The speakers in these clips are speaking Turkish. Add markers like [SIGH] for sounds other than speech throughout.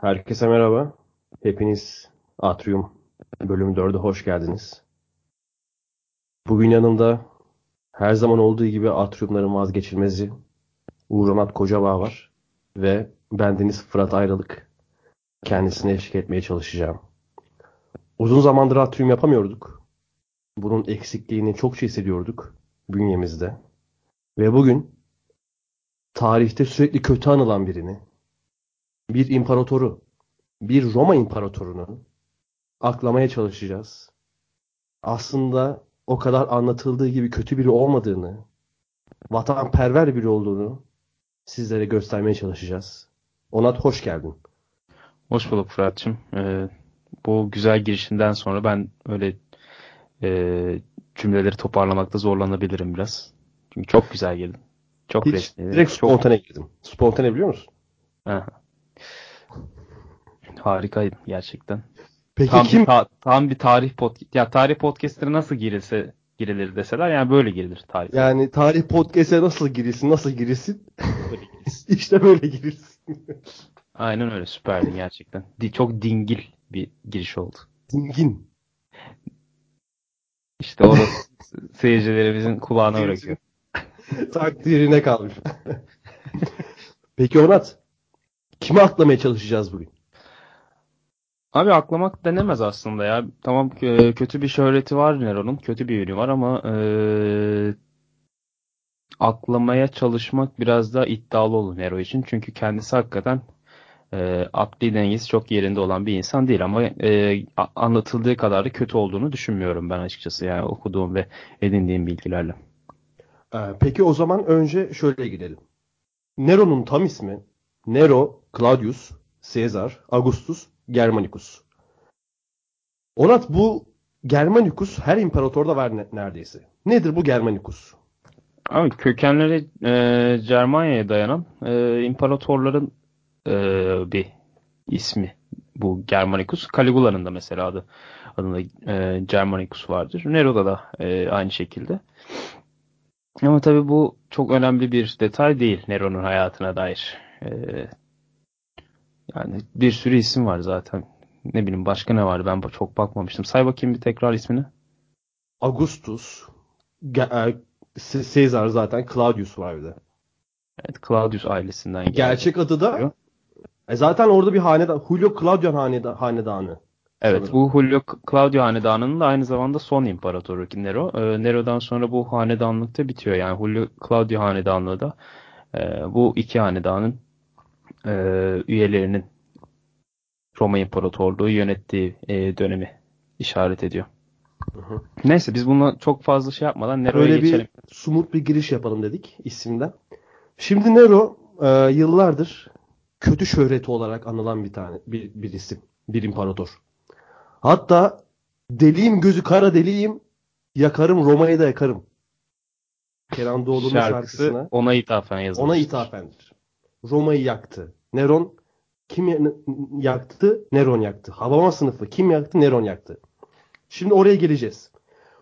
Herkese merhaba. Hepiniz Atrium bölüm 4'e hoş geldiniz. Bugün yanımda her zaman olduğu gibi Atrium'ların vazgeçilmezi Uğur Onat Kocabağ var ve bendeniz Fırat Ayrılık. Kendisine eşlik etmeye çalışacağım. Uzun zamandır Atrium yapamıyorduk. Bunun eksikliğini çokça hissediyorduk bünyemizde. Ve bugün tarihte sürekli kötü anılan birini, bir imparatoru, bir Roma imparatorunu aklamaya çalışacağız. Aslında o kadar anlatıldığı gibi kötü biri olmadığını, vatanperver biri olduğunu sizlere göstermeye çalışacağız. Onat hoş geldin. Hoş bulduk Fırat'cığım. Ee, bu güzel girişinden sonra ben öyle e, cümleleri toparlamakta zorlanabilirim biraz. Çünkü çok güzel girdin. Çok Hiç resmi. direkt çok... spontane girdim. Spontane biliyor musun? Aha. Harikaydın gerçekten. Peki tam kim? Bir ta- tam bir tarih podcast. Ya tarih podcast'ine nasıl girilse girilir deseler yani böyle girilir tarih. Yani tarih podcast'e nasıl girilsin, nasıl girilsin? Böyle girilsin. [LAUGHS] işte böyle girilsin. Aynen öyle süperdin gerçekten. Çok dingil bir giriş oldu. Dingin. İşte orası [LAUGHS] seyircilerimizin kulağına bırakıyor. Takdirine kalmış. [LAUGHS] Peki Onat, kimi aklamaya çalışacağız bugün? Abi aklamak denemez aslında ya. Tamam kötü bir şöhreti var Nero'nun. Kötü bir ünü var ama e, aklamaya çalışmak biraz daha iddialı olur Nero için. Çünkü kendisi hakikaten e, akli dengesi çok yerinde olan bir insan değil ama e, anlatıldığı kadar da kötü olduğunu düşünmüyorum ben açıkçası yani okuduğum ve edindiğim bilgilerle. Peki o zaman önce şöyle gidelim. Nero'nun tam ismi Nero Claudius Caesar Augustus Germanicus. Onat bu Germanicus her imparatorda var ne- neredeyse. Nedir bu Germanicus? Abi kökenleri e, Cermanya'ya dayanan e, imparatorların e, bir ismi bu Germanicus. Caligula'nın da mesela adı adında e, Germanicus vardır. Nero'da da e, aynı şekilde. Ama tabii bu çok önemli bir detay değil Nero'nun hayatına dair. E, yani bir sürü isim var zaten. Ne bileyim başka ne var ben çok bakmamıştım. Say bakayım bir tekrar ismini. Augustus Ge- e, Caesar zaten Claudius var bir de. Evet, Claudius ailesinden geldi. Gerçek adı da e zaten orada bir hanedan Julio Claudian haneda- hanedanı. Evet Sanırım. bu Julio Claudio hanedanının da aynı zamanda son imparatoru Nero. Ee, Nero'dan sonra bu hanedanlık da bitiyor. Yani Julio Claudio hanedanlığı da e, bu iki hanedanın e, üyelerinin Roma İmparatorluğu yönettiği e, dönemi işaret ediyor. Hı hı. Neyse biz bununla çok fazla şey yapmadan Nero'ya Böyle geçelim. bir sumut bir giriş yapalım dedik isimden. Şimdi Nero e, yıllardır kötü şöhreti olarak anılan bir tane bir, bir isim, bir imparator. Hatta deliyim gözü kara deliyim, yakarım Roma'yı da yakarım. Kenan Doğulu'nun Şarkısı şarkısına ona ithafen yazılmış. ona ithafendir. Roma'yı yaktı. Neron kim ya- yaktı? Neron yaktı. Habama sınıfı kim yaktı? Neron yaktı. Şimdi oraya geleceğiz.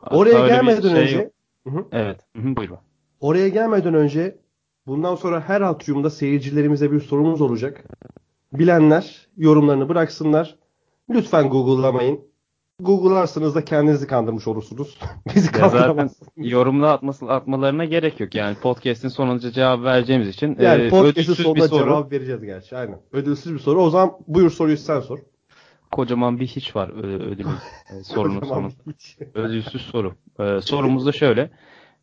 Hatta Oraya gelmeden şey önce yok. Hı hı. Evet. Hı hı, buyurun. Oraya gelmeden önce bundan sonra her atriumda seyircilerimize bir sorumuz olacak. Bilenler yorumlarını bıraksınlar. Lütfen Google'lamayın. Google'larsanız da kendinizi kandırmış olursunuz. [LAUGHS] Bizi Ya zaten yorumla atması, atmalarına gerek yok. Yani podcast'in sonunca cevap vereceğimiz için Yani e, bir sonunda soru. cevap vereceğiz gerçi. Aynen. Ödülsüz bir soru. O zaman buyur soruyu sen sor. Kocaman bir hiç var ö- ödülün [LAUGHS] e, sorunun sonu. Ödülsüz soru. E, sorumuz da şöyle.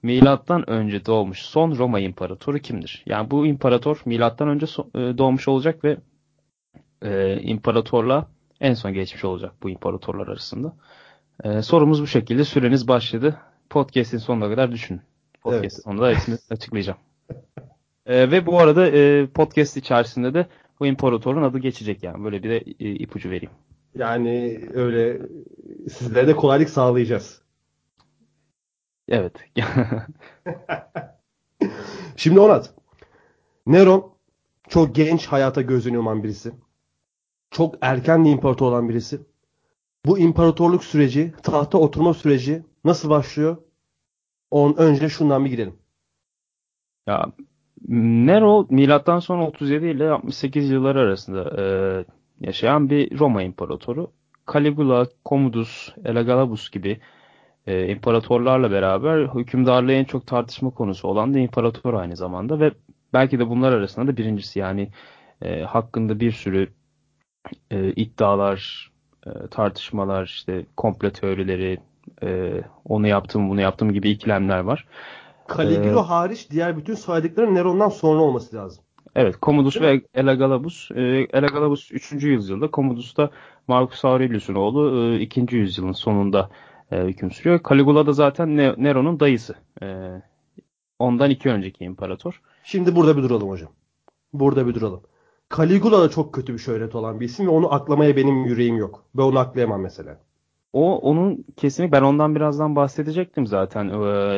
Milattan önce doğmuş son Roma imparatoru kimdir? Yani bu imparator milattan önce so- e, doğmuş olacak ve e, imparatorla en son geçmiş olacak bu imparatorlar arasında. E, sorumuz bu şekilde. Süreniz başladı. Podcast'in sonuna kadar düşünün. Podcast'in Evet. sonunda hepsini [LAUGHS] açıklayacağım. E, ve bu arada e, podcast içerisinde de bu imparatorun adı geçecek yani. Böyle bir de e, ipucu vereyim. Yani öyle sizlere de kolaylık sağlayacağız. Evet. [LAUGHS] Şimdi Onat. Neron çok genç hayata gözünü yuman birisi. Çok erken de imparator olan birisi. Bu imparatorluk süreci, tahta oturma süreci nasıl başlıyor? On önce şundan bir girelim. ya Nero milattan sonra 37 ile 68 yılları arasında e, yaşayan bir Roma imparatoru. Caligula, Commodus, Elagabalus gibi e, imparatorlarla beraber hükümdarlığı en çok tartışma konusu olan da imparator aynı zamanda ve belki de bunlar arasında da birincisi yani e, hakkında bir sürü e, iddialar, e, tartışmalar, işte komple teorileri, e, onu yaptım bunu yaptım gibi ikilemler var. Caligula ee, hariç diğer bütün saydıkları Neron'dan sonra olması lazım. Evet, Commodus ve Elagabalus. E, Elagabalus 3. yüzyılda, Commodus da Marcus Aurelius'un oğlu e, 2. yüzyılın sonunda e, hüküm sürüyor. Caligula da zaten Nero'nun dayısı. E, ondan iki önceki imparator. Şimdi burada bir duralım hocam. Burada bir duralım. Caligula da çok kötü bir şöhret olan bir isim ve onu aklamaya benim yüreğim yok. Ben onu aklayamam mesela. O onun kesinlikle ben ondan birazdan bahsedecektim zaten e,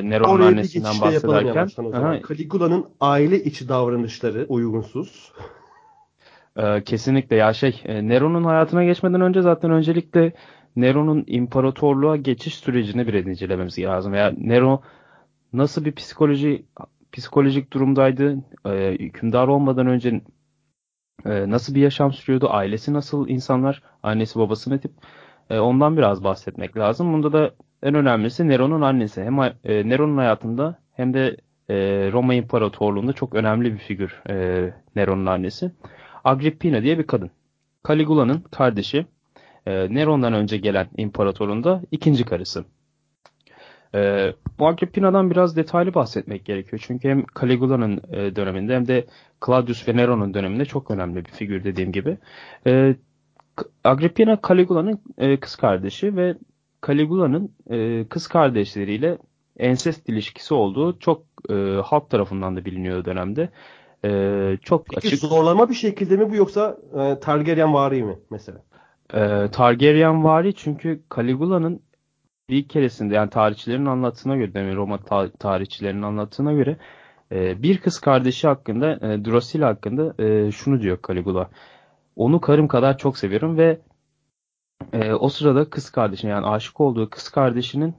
Neron'un annesinden bahsederken. Caligula'nın aile içi davranışları uygunsuz. [LAUGHS] E, kesinlikle ya şey e, Neron'un hayatına geçmeden önce zaten öncelikle Nero'nun imparatorluğa geçiş sürecini bir incelememiz lazım. Ya Nero nasıl bir psikoloji psikolojik durumdaydı? E, hükümdar olmadan önce e, nasıl bir yaşam sürüyordu? Ailesi nasıl insanlar? Annesi babası ne tip? E, ondan biraz bahsetmek lazım. Bunda da en önemlisi Nero'nun annesi. Hem e, Nero'nun hayatında hem de e, Roma İmparatorluğu'nda çok önemli bir figür e, Nero'nun annesi. Agrippina diye bir kadın. Caligula'nın kardeşi. E, Neron'dan önce gelen imparatorun da ikinci karısı. E, bu Agrippina'dan biraz detaylı bahsetmek gerekiyor. Çünkü hem Caligula'nın e, döneminde hem de Claudius ve Nero'nun döneminde çok önemli bir figür dediğim gibi. E, Agrippina Caligula'nın e, kız kardeşi ve Caligula'nın e, kız kardeşleriyle ensest ilişkisi olduğu çok e, halk tarafından da biliniyor dönemde. E, çok Peki açık. zorlama bir şekilde mi bu yoksa e, Targaryen vari mi mesela? E, Targaryen vari çünkü Caligula'nın bir keresinde yani tarihçilerin anlattığına göre yani Roma ta- tarihçilerinin anlattığına göre e, bir kız kardeşi hakkında e, Drusilla hakkında e, şunu diyor Caligula. Onu karım kadar çok seviyorum ve e, o sırada kız kardeşine yani aşık olduğu kız kardeşinin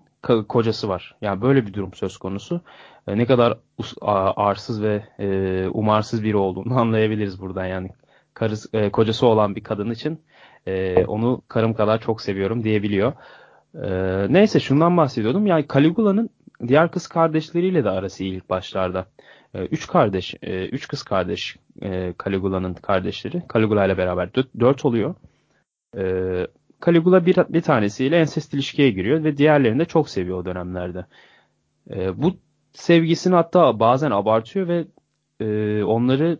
kocası var. Yani böyle bir durum söz konusu. E, ne kadar arsız ve e, umarsız biri olduğunu [LAUGHS] anlayabiliriz buradan yani. Karısı, e, kocası olan bir kadın için e, onu karım kadar çok seviyorum diyebiliyor. E, neyse şundan bahsediyordum. Yani Caligula'nın diğer kız kardeşleriyle de arası iyi ilk başlarda. E, üç kardeş, e, üç kız kardeş e, Caligula'nın kardeşleri. Caligula ile beraber dört, dört oluyor. E, Caligula bir, bir tanesiyle ensest ilişkiye giriyor ve diğerlerini de çok seviyor o dönemlerde. E, bu sevgisini hatta bazen abartıyor ve e, onları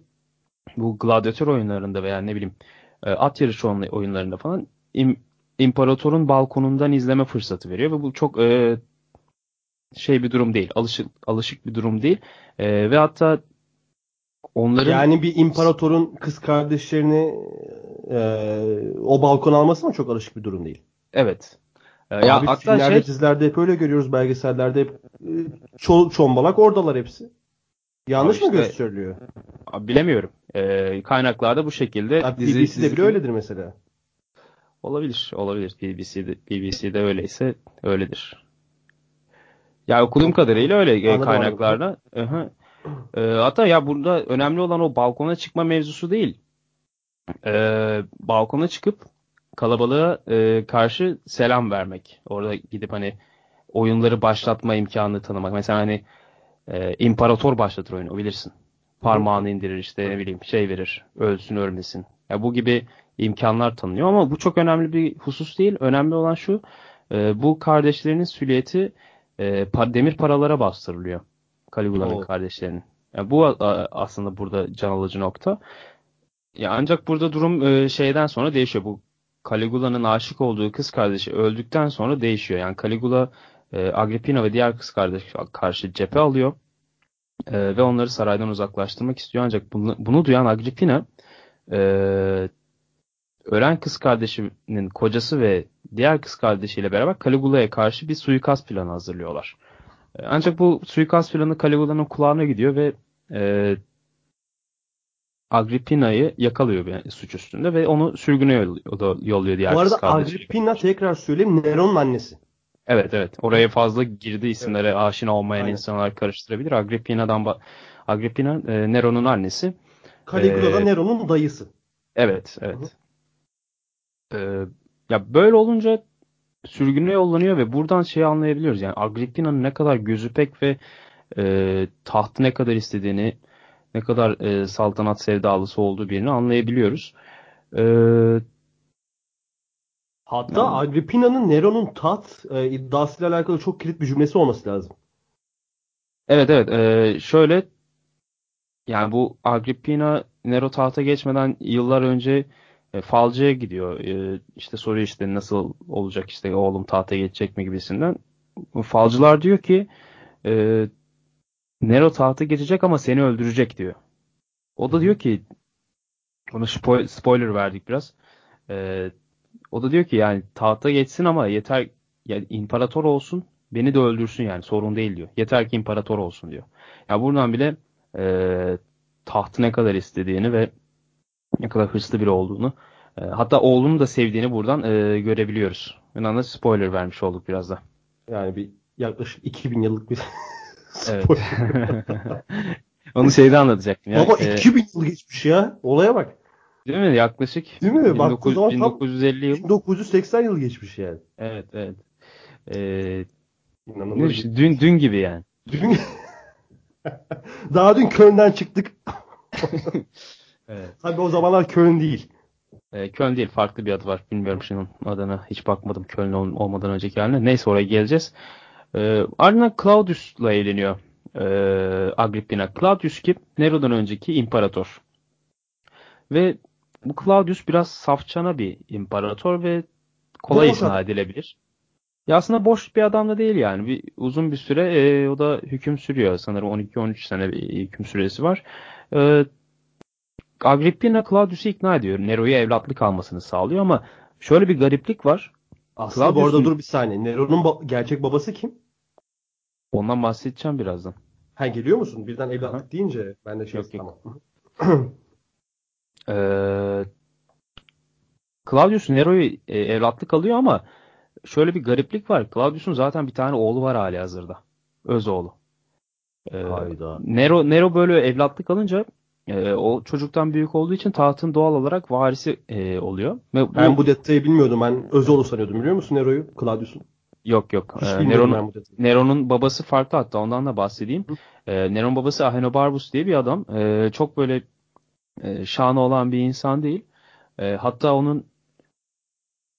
bu gladyatör oyunlarında veya ne bileyim e, at yarışı oyunlarında falan imparatorun balkonundan izleme fırsatı veriyor ve bu çok e, şey bir durum değil. Alışık alışık bir durum değil. E, ve hatta onların yani bir imparatorun kız kardeşlerini e, o balkon alması mı çok alışık bir durum değil. Evet. E, Abi, ya hatta filmlerde, şey... dizilerde hep öyle görüyoruz belgesellerde hep e, çol, çombalak oradalar hepsi. Yanlış işte, mı gösteriliyor? Bilemiyorum. Ee, kaynaklarda bu şekilde. Abi, dizi, BBC'de bile öyledir mesela. Olabilir, olabilir. BBC'de, BBC'de öyleyse öyledir. Ya okuduğum kadarıyla öyle e, anladım, kaynaklarda. Anladım. E, hatta ya burada önemli olan o balkona çıkma mevzusu değil. E, balkona çıkıp kalabalığa e, karşı selam vermek. Orada gidip hani oyunları başlatma imkanını tanımak. Mesela hani e, imparator başlatır oyunu bilirsin. Parmağını indirir işte ne bileyim şey verir. Ölsün ölmesin. Ya bu gibi imkanlar tanınıyor ama bu çok önemli bir husus değil. Önemli olan şu. E, bu kardeşlerinin süliyeti e, demir paralara bastırılıyor. Caligula'nın kardeşlerinin. Yani bu a, aslında burada can alıcı nokta. Ya ancak burada durum e, şeyden sonra değişiyor. Bu Caligula'nın aşık olduğu kız kardeşi öldükten sonra değişiyor. Yani Caligula e, Agrippina ve diğer kız kardeş karşı cephe alıyor. E, ve onları saraydan uzaklaştırmak istiyor. Ancak bunu, bunu duyan Agrippina e, ölen kız kardeşinin kocası ve diğer kız kardeşiyle beraber Caligula'ya karşı bir suikast planı hazırlıyorlar. E, ancak bu suikast planı Caligula'nın kulağına gidiyor ve e, Agrippina'yı yakalıyor bir suç üstünde ve onu sürgüne yolluyor diğer Bu arada Agrippina tekrar söyleyeyim Neron'un annesi. Evet evet. Oraya fazla girdi isimlere evet. aşina olmayan Aynen. insanlar karıştırabilir. Agrippina'dan Agrippina e, Nero'nun annesi. Caligula da e, Nero'nun dayısı. Evet evet. Hı-hı. Ee, ya böyle olunca sürgüne yollanıyor ve buradan şeyi anlayabiliyoruz. Yani Agrippina'nın ne kadar gözü pek ve e, tahtı ne kadar istediğini, ne kadar e, saltanat sevdalısı olduğu birini anlayabiliyoruz. E, Hatta Yani- Agrippina'nın Nero'nun taht e, iddiasıyla alakalı çok kilit bir cümlesi olması lazım. evet evet e, şöyle yani bu Agrippina Nero tahta geçmeden yıllar önce e, falcıya gidiyor. E, işte soruyor işte nasıl olacak işte oğlum tahta geçecek mi gibisinden. Falcılar diyor ki e, Nero tahta geçecek ama seni öldürecek diyor. O da diyor ki ona spo- spoiler verdik biraz. E, o da diyor ki yani tahta geçsin ama yeter yani imparator olsun beni de öldürsün yani sorun değil diyor. Yeter ki imparator olsun diyor. Ya buradan bile e, tahtı ne kadar istediğini ve ne kadar hırslı biri olduğunu e, hatta oğlunu da sevdiğini buradan e, görebiliyoruz. Bundan da spoiler vermiş olduk biraz da. Yani bir yaklaşık 2000 yıllık bir [LAUGHS] Evet. spoiler. [LAUGHS] Onu şeyde anlatacaktım ya. Baba E, 2000 yıl geçmiş ya. Olaya bak. değil mi? Yaklaşık Değil mi? Baktığın 1900 zaman tam 1950 yıl. 1980 yıl geçmiş yani. Evet, evet. E, İnanılmaz. dün dün gibi yani. Dün... [LAUGHS] Daha dün Köln'den çıktık. Evet. Tabii o zamanlar Köln değil. E, Köln değil farklı bir adı var. Bilmiyorum şunun adına hiç bakmadım Köln ol- olmadan önceki haline. Neyse oraya geleceğiz. E, ardından Claudius'la eğleniyor e, Agrippina. Claudius kim? Nero'dan önceki imparator. Ve bu Claudius biraz safçana bir imparator ve kolay Boş ikna edilebilir. Ya aslında boş bir adam da değil yani. Bir, uzun bir süre e, o da hüküm sürüyor. Sanırım 12-13 sene bir hüküm süresi var. E, Agrippina Claudius'u ikna ediyor. Nero'ya evlatlık almasını sağlıyor ama şöyle bir gariplik var. Aslında bu arada Claudius'un- dur bir saniye. Nero'nun ba- gerçek babası kim? Ondan bahsedeceğim birazdan. Ha geliyor musun? Birden evlatlık deyince ben de şey yok. tamam. [CLEARS THROAT] Ee, Claudius Nero'yu e, evlatlık alıyor ama şöyle bir gariplik var. Claudius'un zaten bir tane oğlu var hali hazırda. Öz oğlu. Ee, Hayda. Nero Nero böyle evlatlık alınca e, o çocuktan büyük olduğu için tahtın doğal olarak varisi e, oluyor. Ve Ben bu detayı bilmiyordum. Ben Özoğlu sanıyordum biliyor musun Nero'yu? Claudius'un. yok yok. Ee, Nero'nun babası farklı hatta ondan da bahsedeyim. Ee, Nero'nun babası Ahenobarbus diye bir adam. Ee, çok böyle e, şanı olan bir insan değil. E, hatta onun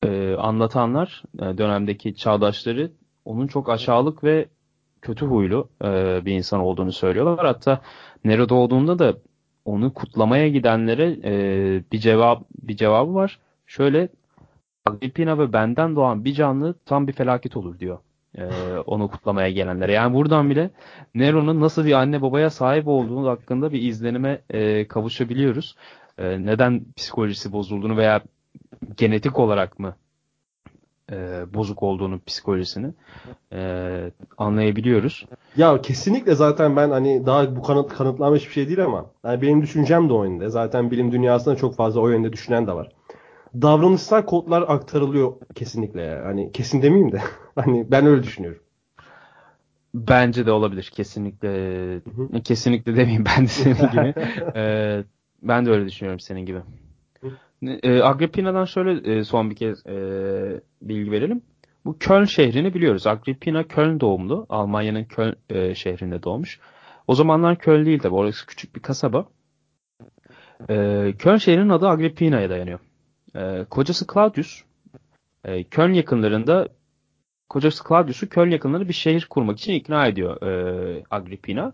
e, anlatanlar e, dönemdeki çağdaşları onun çok aşağılık ve kötü huylu e, bir insan olduğunu söylüyorlar. Hatta Nero doğduğunda da onu kutlamaya gidenlere e, bir cevap bir cevabı var. Şöyle Agrippina ve benden doğan bir canlı tam bir felaket olur diyor. e, onu kutlamaya gelenlere. Yani buradan bile Nero'nun nasıl bir anne babaya sahip olduğu hakkında bir izlenime e, kavuşabiliyoruz. E, neden psikolojisi bozulduğunu veya genetik olarak mı e, bozuk olduğunu psikolojisini e, anlayabiliyoruz. Ya kesinlikle zaten ben hani daha bu kanıt kanıtlanmış bir şey değil ama yani benim düşüncem de o yönde. Zaten bilim dünyasında çok fazla o yönde düşünen de var. Davranışsal kodlar aktarılıyor kesinlikle. Hani kesin demeyeyim de. [LAUGHS] hani ben öyle düşünüyorum. Bence de olabilir kesinlikle. hı. Kesinlikle demeyeyim ben de senin [LAUGHS] gibi. E, ben de öyle düşünüyorum senin gibi. E, Agrippina'dan şöyle e, son bir kez e, bilgi verelim. Bu Köln şehrini biliyoruz. Agrippina Köln doğumlu. Almanya'nın Köln e, şehrinde doğmuş. O zamanlar Köln değil tabi. Orası küçük bir kasaba. E, Köln şehrinin adı Agrippina'ya dayanıyor. E, kocası Claudius e, Köln yakınlarında kocası Claudius'u Köln yakınlarında bir şehir kurmak için ikna ediyor e, Agrippina.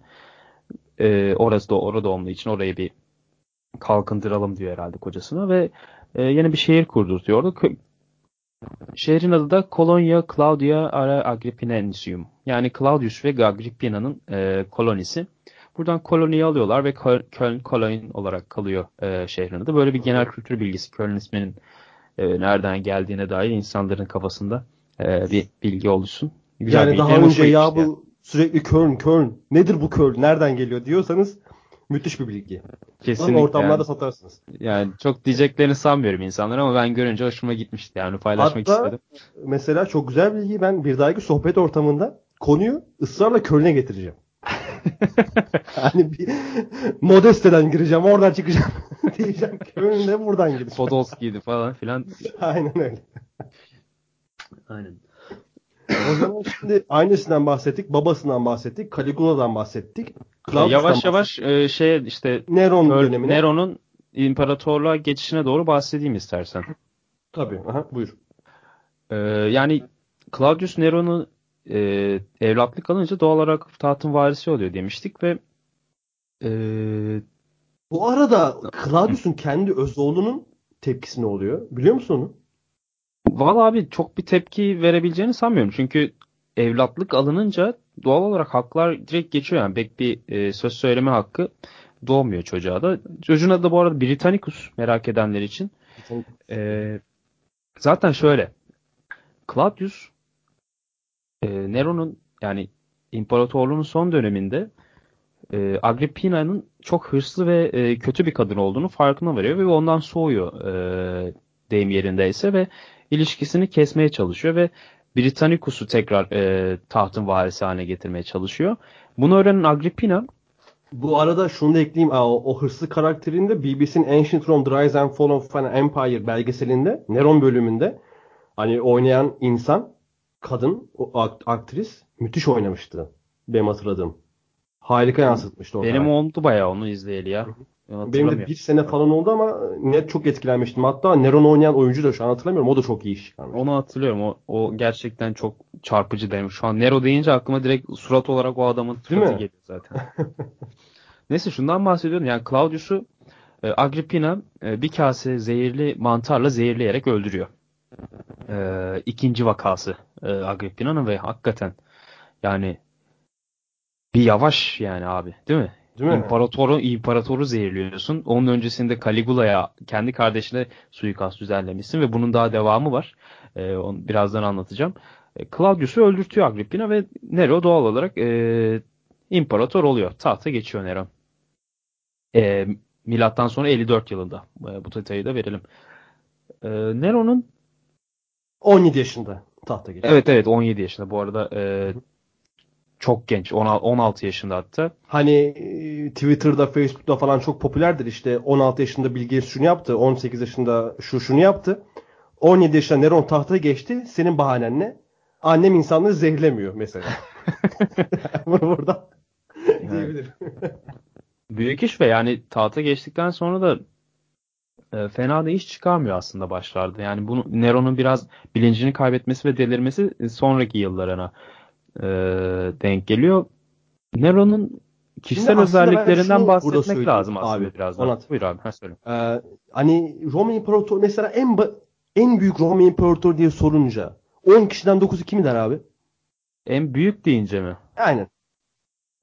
E, orası da orada doğumlu için orayı bir kalkındıralım diyor herhalde kocasına ve e, yeni bir şehir kurdurtuyor. Şehrin adı da Colonia Claudia Ara Agrippinensium. Yani Claudius ve Agrippina'nın e, kolonisi. Buradan koloniyi alıyorlar ve Köl- Köln Koloin olarak kalıyor e, şehrin adı. Böyle bir genel kültür bilgisi Köln isminin e, nereden geldiğine dair insanların kafasında e, bir bilgi oluşsun. Güzel yani daha önce ya bu sürekli Köln Köln nedir bu Köln nereden geliyor diyorsanız müthiş bir bilgi. Kesinlikle. ortamlarda yani. satarsınız. Yani çok diyeceklerini sanmıyorum insanlar ama ben görünce hoşuma gitmişti. Yani paylaşmak Hatta istedim. mesela çok güzel bilgi ben bir dahaki sohbet ortamında konuyu ısrarla Köln'e getireceğim. [LAUGHS] hani bir Modeste'den gireceğim, oradan çıkacağım [LAUGHS] diyeceğim. Önünde buradan gireceğim. Podolski'ydi falan filan. [LAUGHS] Aynen öyle. Aynen. O zaman şimdi annesinden bahsettik, babasından bahsettik, Caligula'dan bahsettik. Claudius'tan yavaş yavaş e, şey işte NeronÖr- dönemine. Nero'nun imparatorluğa geçişine doğru bahsedeyim istersen. Tabii. Aha, buyur. Ee, yani Claudius Nero'nun e, evlatlık alınca doğal olarak tahtın varisi oluyor demiştik ve e, Bu arada Claudius'un kendi öz oğlunun tepkisi ne oluyor? Biliyor musun onu? Valla abi çok bir tepki verebileceğini sanmıyorum. Çünkü evlatlık alınınca doğal olarak haklar direkt geçiyor. Yani pek bir e, söz söyleme hakkı doğmuyor çocuğa da. Çocuğun adı da bu arada Britannicus merak edenler için. Ee, zaten şöyle. Claudius e, Nero'nun yani imparatorluğunun son döneminde e, Agrippina'nın çok hırslı ve e, kötü bir kadın olduğunu farkına varıyor ve ondan soğuyor e, deyim yerindeyse ve ilişkisini kesmeye çalışıyor ve Britannicus'u tekrar e, tahtın varisi haline getirmeye çalışıyor. Bunu öğrenen Agrippina Bu arada şunu da ekleyeyim. O, o hırslı karakterinde BBC'nin Ancient Rome The Rise and Fall of an Empire belgeselinde Neron bölümünde hani oynayan insan kadın o akt- aktris müthiş oynamıştı. Benim hatırladığım. Harika yansıtmıştı o benim karakteri. oldu bayağı onu izleyeli ya. Ben Benim de bir sene falan oldu ama net çok etkilenmiştim. Hatta Neron oynayan oyuncu da şu an hatırlamıyorum. O da çok iyi iş çıkarmış. Onu hatırlıyorum. O, o gerçekten çok çarpıcı demiş. Şu an Nero deyince aklıma direkt surat olarak o adamın suratı geliyor zaten. [LAUGHS] Neyse şundan bahsediyorum. Yani Claudius'u e, Agrippina e, bir kase zehirli mantarla zehirleyerek öldürüyor. E, ikinci vakası e, Agrippina'nın ve hakikaten yani bir yavaş yani abi değil mi? Değil mi? İmparatoru, imparatoru zehirliyorsun. Onun öncesinde Caligula'ya kendi kardeşine suikast düzenlemişsin ve bunun daha devamı var. Ee, onu birazdan anlatacağım. E, Claudius'u öldürtüyor Agrippina ve Nero doğal olarak e, imparator oluyor. Tahta geçiyor Nero. E, milattan sonra 54 yılında. E, bu detayı da verelim. E, Nero'nun 17 yaşında tahta geçti. evet evet 17 yaşında bu arada e, çok genç 16, 16 yaşında hatta. Hani e, Twitter'da, Facebook'ta falan çok popülerdir işte 16 yaşında Bill Gates şunu yaptı, 18 yaşında şu şunu yaptı. 17 yaşında Neron tahta geçti. Senin bahanen ne? Annem insanları zehirlemiyor mesela. [LAUGHS] [LAUGHS] Bunu burada diyebilirim. [LAUGHS] Büyük iş ve yani tahta geçtikten sonra da e, fena da iş çıkarmıyor aslında başlarda. Yani bunu Nero'nun biraz bilincini kaybetmesi ve delirmesi e, sonraki yıllarına e, denk geliyor. Nero'nun kişisel Şimdi özelliklerinden bahsetmek lazım aslında abi, biraz daha. Onat. Buyur abi. Ha, söyle. Ee, hani Roma İmparatoru mesela en ba- en büyük Roma İmparatoru diye sorunca 10 kişiden 9'u kim der abi? En büyük deyince mi? Aynen.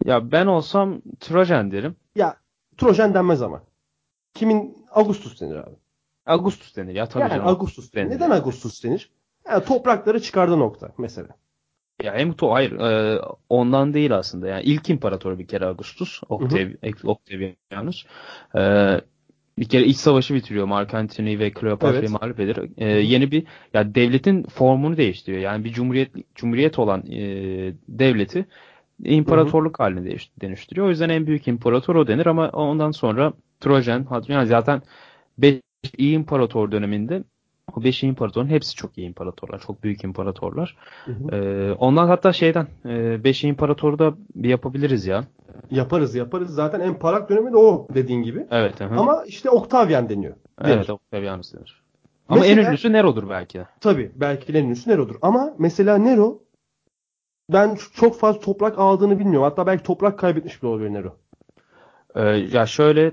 Ya ben olsam Trajan derim. Ya Trojan denmez ama. Kimin Augustus denir abi. Augustus denir ya tabii yani canım. Augustus denir. denir. Neden Augustus denir? Yani toprakları çıkardı nokta mesela. Ya hem to hayır e, ondan değil aslında. Yani ilk imparator bir kere Augustus, Octav, Octavianus. E, bir kere iç savaşı bitiriyor. Mark Antony ve Kleopatra'yı Evet. mağlup eder. E, yeni bir ya devletin formunu değiştiriyor. Yani bir cumhuriyet cumhuriyet olan e, devleti imparatorluk haline değiş- dönüştürüyor. O yüzden en büyük imparator o denir ama ondan sonra Trojan, Hadrian yani zaten 5 iyi imparator döneminde o 5 imparatorun hepsi çok iyi imparatorlar. Çok büyük imparatorlar. Hı hı. Ee, ondan hatta şeyden 5 imparatoru da bir yapabiliriz ya. Yaparız yaparız. Zaten en parlak dönemi de o dediğin gibi. Evet. Hı. Ama işte Octavian deniyor. denir. evet Octavianus denir. Ama Mesela- en ünlüsü Nero'dur belki de. Tabii belki en ünlüsü Nero'dur. Ama mesela Nero ben çok fazla toprak aldığını bilmiyorum. Hatta belki toprak kaybetmiş bile olabilir Nero. Ee, ya şöyle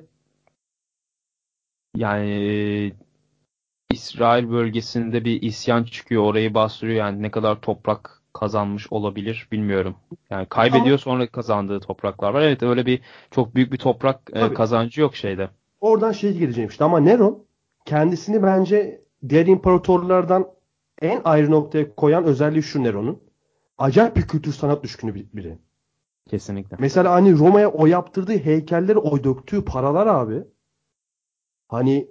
yani İsrail bölgesinde bir isyan çıkıyor. Orayı bastırıyor. Yani ne kadar toprak kazanmış olabilir bilmiyorum. Yani kaybediyor Ama- sonra kazandığı topraklar var. Evet öyle bir çok büyük bir toprak e, Tabii. kazancı yok şeyde. Oradan şey geleceğim işte. Ama Neron kendisini bence diğer imparatorlardan en ayrı noktaya koyan özelliği şu Neron'un. Acayip bir kültür sanat düşkünü bir- biri. Kesinlikle. Mesela hani Roma'ya o yaptırdığı heykelleri, o döktüğü paralar abi. Hani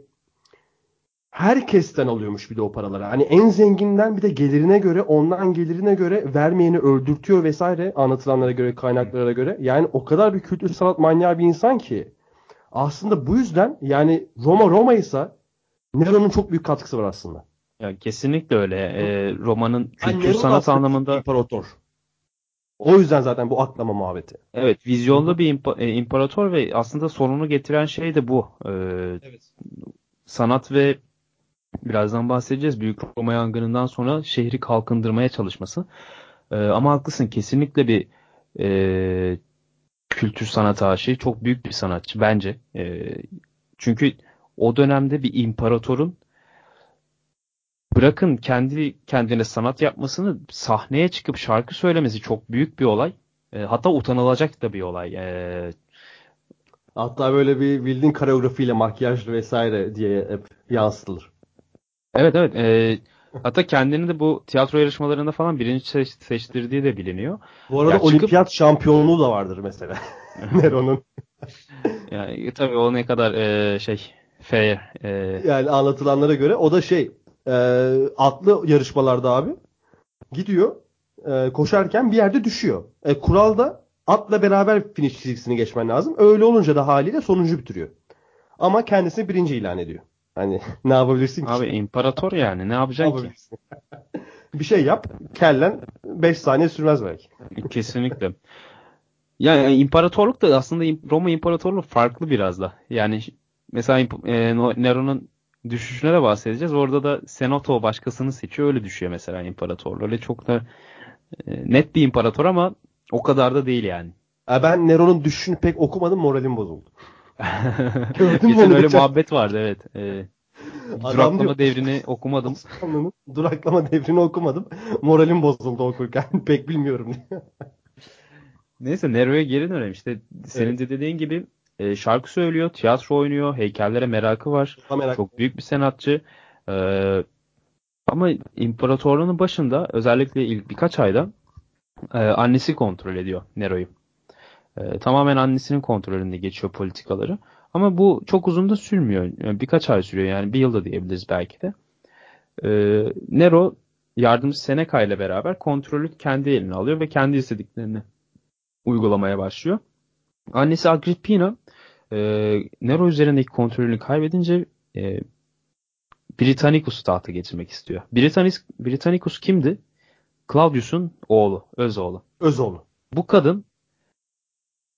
herkesten alıyormuş bir de o paraları. Hani en zenginden bir de gelirine göre ondan gelirine göre vermeyeni öldürtüyor vesaire anlatılanlara göre kaynaklara göre. Yani o kadar bir kültür sanat manyağı bir insan ki aslında bu yüzden yani Roma Roma ise Nero'nun çok büyük katkısı var aslında. Ya kesinlikle öyle. Ee, romanın kültür Yani sanat anlamında imparator. O yüzden zaten bu aklama muhabbeti. evet vizyonlu bir impa- e, imparator ve aslında sonunu getiren şey de bu. Ee, Evet. sanat ve birazdan bahsedeceğiz. Büyük Roma yangınından sonra şehri kalkındırmaya çalışması. Ee, ama haklısın kesinlikle bir e, kültür sanat aşığı. Çok büyük bir sanatçı bence. Ee, çünkü o dönemde bir imparatorun bırakın kendi kendine sanat yapmasını sahneye çıkıp şarkı söylemesi çok büyük bir olay. Ee, hatta utanılacak da bir olay. Ee, Hatta böyle bir bildiğin koreografiyle makyajlı vesaire diye hep yansıtılır. Evet evet. Ee, hatta kendini de bu tiyatro yarışmalarında falan birinci seç- seçtirdiği de biliniyor. Bu arada Ya çıkıp- olimpiyat şampiyonluğu da vardır mesela. [LAUGHS] Nero'nun. Yani tabii o ne kadar e, şey fair. e, Yani anlatılanlara göre o da şey e, atlı yarışmalarda abi gidiyor e, koşarken bir yerde düşüyor. E, kuralda atla beraber finish çizgisini geçmen lazım. Öyle olunca da haliyle sonuncu bitiriyor. Ama kendisini birinci ilan ediyor. Hani [LAUGHS] ne yapabilirsin ki? abi imparator yani ne yapacaksın ki? [LAUGHS] bir şey yap. Kellen 5 saniye sürmez belki. Kesinlikle. Yani imparatorluk da aslında Roma İmparatorluğu farklı biraz da. Yani mesela e, Nero'nun düşüşüne de bahsedeceğiz. Orada da Senato başkasını seçiyor. Öyle düşüyor mesela imparatorluğu. Öyle çok da e, net bir imparator ama o kadar da değil yani. E, ben Nero'nun düşüşünü pek okumadım moralim bozuldu. [LAUGHS] Geçen öyle geçen? muhabbet vardı evet. E, Adam duraklama diyor- devrini okumadım. [LAUGHS] Osmanlı'nın duraklama devrini okumadım. Moralim bozuldu okurken. [LAUGHS] Pek bilmiyorum. Neyse Nero'ya geri dönelim. İşte senin de dediğin gibi e, şarkı söylüyor, tiyatro oynuyor, heykellere merakı var. Çok merak Çok büyük bir sanatçı. Ee, ama imparatorluğunun başında özellikle ilk birkaç ayda e, annesi kontrol ediyor Nero'yu. E, tamamen annesinin kontrolünde geçiyor politikaları. Ama bu çok uzun da sürmüyor. Yani birkaç ay sürüyor yani bir yılda diyebiliriz belki de. E, Nero yardımcı Seneca ile beraber kontrolü kendi eline alıyor ve kendi istediklerini uygulamaya başlıyor. Annesi Agrippina e, Nero üzerindeki kontrolünü kaybedince e, Britannicus'u tahta geçirmek istiyor. Britannicus, Britannicus kimdi? Claudius'un oğlu, öz oğlu. Özoğlu. Bu kadın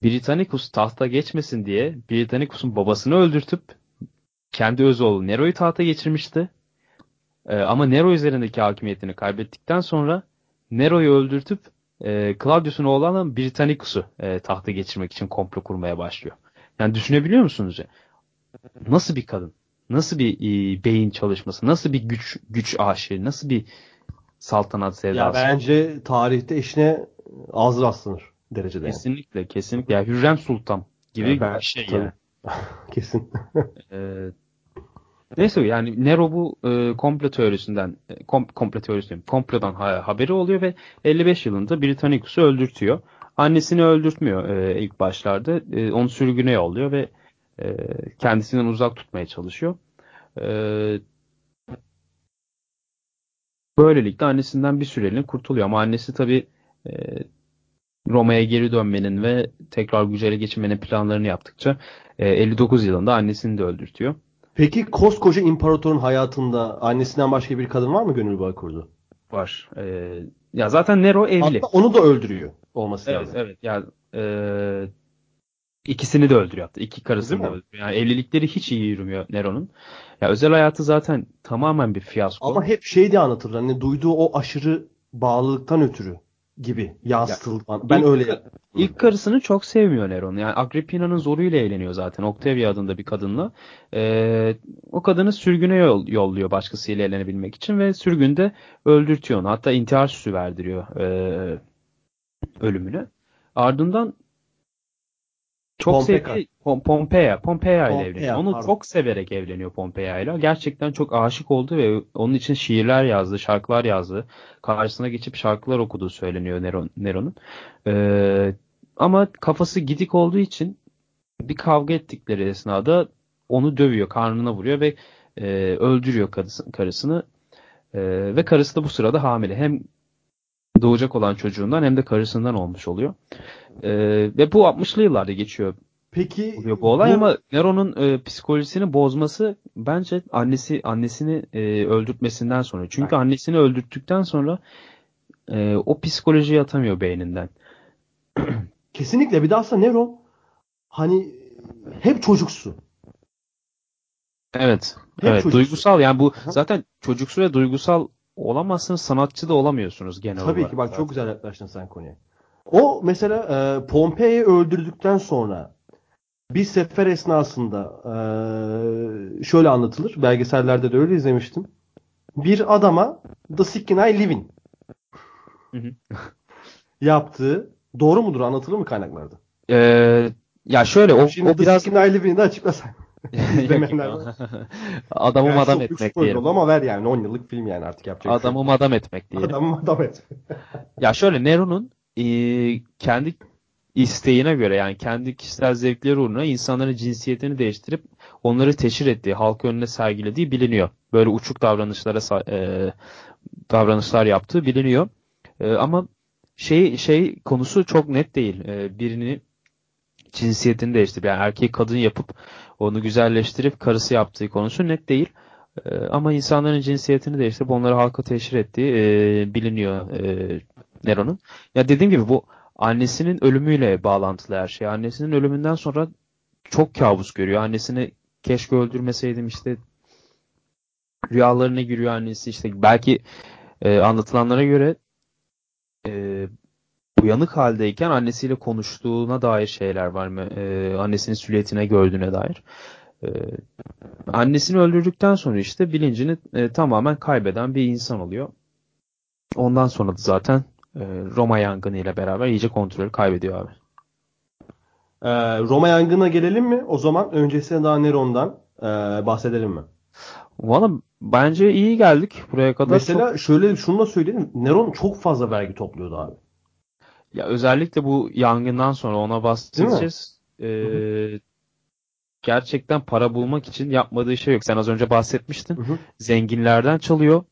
Britannicus tahta geçmesin diye Britannicus'un babasını öldürtüp kendi öz oğlu Nero'yu tahta geçirmişti. Ee, ama Nero üzerindeki hakimiyetini kaybettikten sonra Nero'yu öldürtüp e, Claudius'un oğlu olan Britannicus'u e, tahta geçirmek için komplo kurmaya başlıyor. Yani düşünebiliyor musunuz? ya? Nasıl bir kadın? Nasıl bir e, beyin çalışması? Nasıl bir güç güç aşığı? Nasıl bir saltanat Ya sevdası? bence tarihte eşine az rastlanır derecede yani. Kesinlikle, kesinlikle. Ya Hürrem Sultan gibi ben- bir şey tabii. yani. [LAUGHS] Kesin. [LAUGHS] Ee, neyse yani Nero bu e, komplo teorisinden, e, kom, komplo teorisi komplodan ha- haberi oluyor ve 55 yılında Britannicus'u öldürtüyor. Annesini öldürtmüyor e, ilk başlarda. E, onu sürgüne yolluyor ve e, kendisinden uzak tutmaya çalışıyor. E, böylelikle annesinden bir süreliğine kurtuluyor. Ama annesi tabii e, Roma'ya geri dönmenin ve tekrar güce ele geçirmenin planlarını yaptıkça e, 59 yılında annesini de öldürtüyor. Peki koskoca imparatorun hayatında annesinden başka bir kadın var mı gönül bağı kurdu? Var. E, ya zaten Nero evli. Hatta onu da öldürüyor olması Evet, lazım. evet. Yani e, ikisini de öldürüyor hatta. İki karısını da öldürüyor. Yani evlilikleri hiç iyi yürümüyor Nero'nun. Ya özel hayatı zaten tamamen bir fiyasko. Ama hep şey diye anlatılır. Hani duyduğu o aşırı bağlılıktan ötürü gibi yansıtıldı. bana. ben ilk- öyle İlk karısını çok sevmiyor Neron. Yani Agrippina'nın zoruyla evleniyor zaten. Octavia adında bir kadınla. Ee, o kadını sürgüne yol- yolluyor başkasıyla evlenebilmek için ve sürgünde öldürtüyor onu. Hatta intihar süsü verdiriyor ee, ölümüne. Ardından çok Pompeka. sevdiği Pom- Pompeia, Pompeia ile evleniyor. Onu pardon. çok severek evleniyor Pompeia ile. Gerçekten çok aşık oldu ve onun için şiirler yazdı, şarkılar yazdı. Karşısına geçip şarkılar okuduğu söyleniyor Neron, Nero'nun. Ee, ama kafası gidik olduğu için bir kavga ettikleri esnada onu dövüyor, karnına vuruyor ve e, öldürüyor karısı, karısını e, ve karısı da bu sırada hamile. Hem doğacak olan çocuğundan hem de karısından olmuş oluyor. E, ve bu 60'lı yıllarda geçiyor Peki oluyor bu olay ama Nero'nun e, psikolojisini bozması bence annesi annesini e, öldürtmesinden sonra. Çünkü annesini öldürttükten sonra e, o psikolojiyi atamıyor beyninden. [CLEARS THROAT] kesinlikle bir de aslında Nero hani hep çocuksu. Evet. Hep evet, çocuksu. duygusal yani bu Aha. zaten çocuksu ve duygusal olamazsınız, sanatçı da olamıyorsunuz genel Tabii olarak. ki bak zaten. çok güzel yaklaştın sen konuya. O mesela e, Pompei'yi öldürdükten sonra bir sefer esnasında e, şöyle anlatılır. Belgesellerde de öyle izlemiştim. Bir adama The Sick and I Living [LAUGHS] yaptığı doğru mudur anlatılır mı kaynaklarda? Ee, ya şöyle o, Şimdi o The biraz Sick and I Living'i de açıklasan. [LAUGHS] Adamı çok büyük etmek diyelim. ama ver yani 10 yıllık film yani artık yapacak şey Adamı yok. madam etmek diyelim. Adamı adam et. Ya şöyle Nero'nun e, kendi isteğine göre yani kendi kişisel zevkleri uğruna insanların cinsiyetini değiştirip onları teşhir ettiği, halk önüne sergilediği biliniyor. Böyle uçuk davranışlara e, davranışlar yaptığı biliniyor. E, ama şey şey konusu çok net değil. E, birini cinsiyetini değiştirip yani erkeği kadın yapıp onu güzelleştirip karısı yaptığı konusu net değil. E, ama insanların cinsiyetini değiştirip onları halka teşhir ettiği e, biliniyor e, Nero'nun. Ya dediğim gibi bu annesinin ölümüyle bağlantılı her şey. Annesinin ölümünden sonra çok kabus görüyor. Annesini keşke öldürmeseydim işte rüyalarına giriyor annesi işte belki e, anlatılanlara göre e, uyanık haldeyken annesiyle konuştuğuna dair şeyler var mı? E, annesinin süliyetine gördüğüne dair. E, annesini öldürdükten sonra işte bilincini e, tamamen kaybeden bir insan oluyor. Ondan sonra da zaten Roma yangını ile beraber iyice kontrolü kaybediyor abi. Ee, Roma yangına gelelim mi? O zaman öncesinde daha Neron'dan e, bahsedelim mi? Valla bence iyi geldik buraya kadar. Mesela Çok- şöyle şunu da söyleyelim. Neron çok fazla vergi topluyordu abi. ya özellikle bu yangından sonra ona bahsedeceğiz. E, gerçekten para bulmak için yapmadığı şey yok. Sen az önce bahsetmiştin. Hı hı. Zenginlerden çalıyor.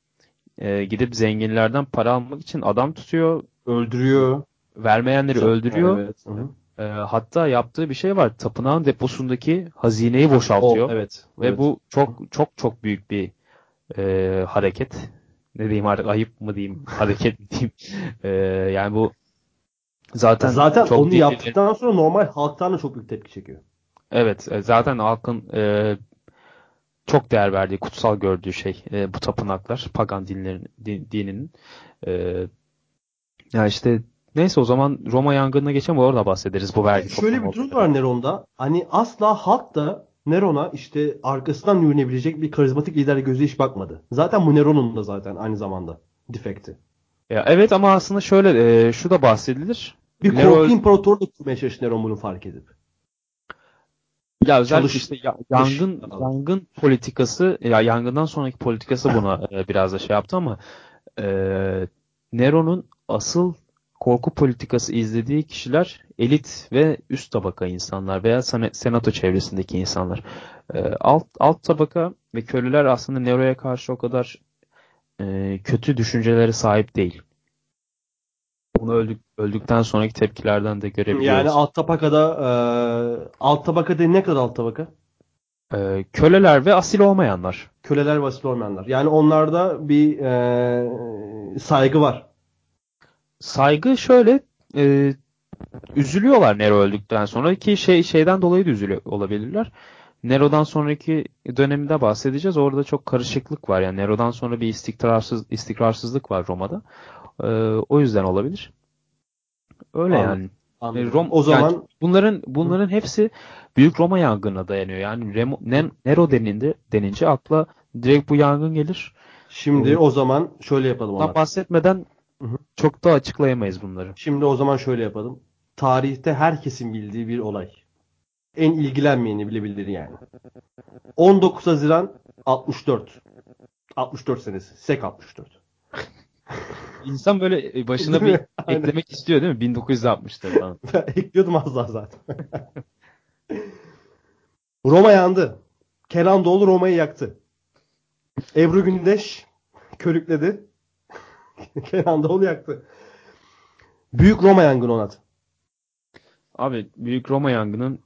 E, gidip zenginlerden para almak için adam tutuyor. Öldürüyor. Vermeyenleri öldürüyor. Evet. Hı hı. E, hatta yaptığı bir şey var. Tapınağın deposundaki hazineyi boşaltıyor. O, evet. Ve evet. bu çok çok çok büyük bir e, hareket. Ne diyeyim artık ayıp mı diyeyim, [LAUGHS] hareket mi diyeyim. E, yani bu zaten zaten çok onu yaptıktan sonra normal halktan da çok büyük tepki çekiyor. Evet, e, zaten halkın e, çok değer verdiği, kutsal gördüğü şey e, bu tapınaklar, pagan dinlerin, din- dininin. E, ya işte neyse o zaman Roma yangınına geçelim orada bahsederiz bu vergi Şöyle bir durum var Neron'da. Hani asla halk da Neron'a işte arkasından yürünebilecek bir karizmatik lider gözü hiç bakmadı. Zaten bu Neron'un da zaten aynı zamanda defekti. Ya evet ama aslında şöyle e, şu da bahsedilir. Bir Nero- korku imparatoru da kurmaya çalıştı Neron bunu fark edip. Ya özellikle Çalış- işte ya- çalış- yangın yangın politikası ya yangından sonraki politikası buna e, biraz da şey yaptı ama e, Nero'nun asıl korku politikası izlediği kişiler elit ve üst tabaka insanlar veya senato çevresindeki insanlar. E, alt alt tabaka ve köleler aslında Nero'ya karşı o kadar e, kötü düşüncelere sahip değil. Bunu öldük, öldükten sonraki tepkilerden de görebiliyoruz. Yani alt tabakada e, alt tabaka değil ne kadar alt tabaka? E, köleler ve asil olmayanlar. Köleler ve asil olmayanlar. Yani onlarda bir e, saygı var. Saygı şöyle e, üzülüyorlar Nero öldükten sonra ki şey şeyden dolayı da üzülüyor olabilirler. Nero'dan sonraki döneminde bahsedeceğiz. Orada çok karışıklık var. Yani Nero'dan sonra bir istikrarsız istikrarsızlık var Roma'da. E, o yüzden olabilir. Öyle Anladım. yani. Anladım. E, Rom, o zaman yani bunların bunların hepsi Büyük Roma yangınına dayanıyor. Yani Remo, Ne- Nero deninde denince akla direkt bu yangın gelir. şimdi Evet. o zaman şöyle yapalım Onat. bahsetmeden çok da açıklayamayız bunları. Şimdi o zaman şöyle yapalım. Tarihte herkesin bildiği bir olay. En ilgilenmeyeni bile bilir yani. 19 Haziran 64. 64 senesi. Sek 64. İnsan böyle e, başına bir eklemek istiyor değil mi? 1960'ta falan. [LAUGHS] Ekliyordum az daha zaten. [LAUGHS] Roma yandı. Kenan Doğulu Roma'yı yaktı. Ebru Gündeş körükledi. [LAUGHS] Kenan Doğulu yaktı. Büyük Roma yangını Onat. Abi Büyük Roma yangının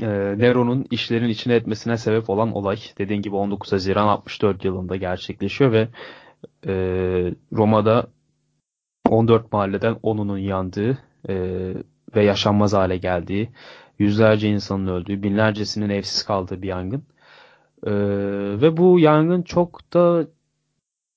e, Nero'nun işlerin içine etmesine sebep olan olay dediğin gibi 19 Haziran 64 yılında gerçekleşiyor ve e, Roma'da 14 mahalleden 10'unun yandığı e, ve yaşanmaz hale geldiği, yüzlerce insanın öldüğü, binlercesinin evsiz kaldığı bir yangın. E, ve bu yangın çok da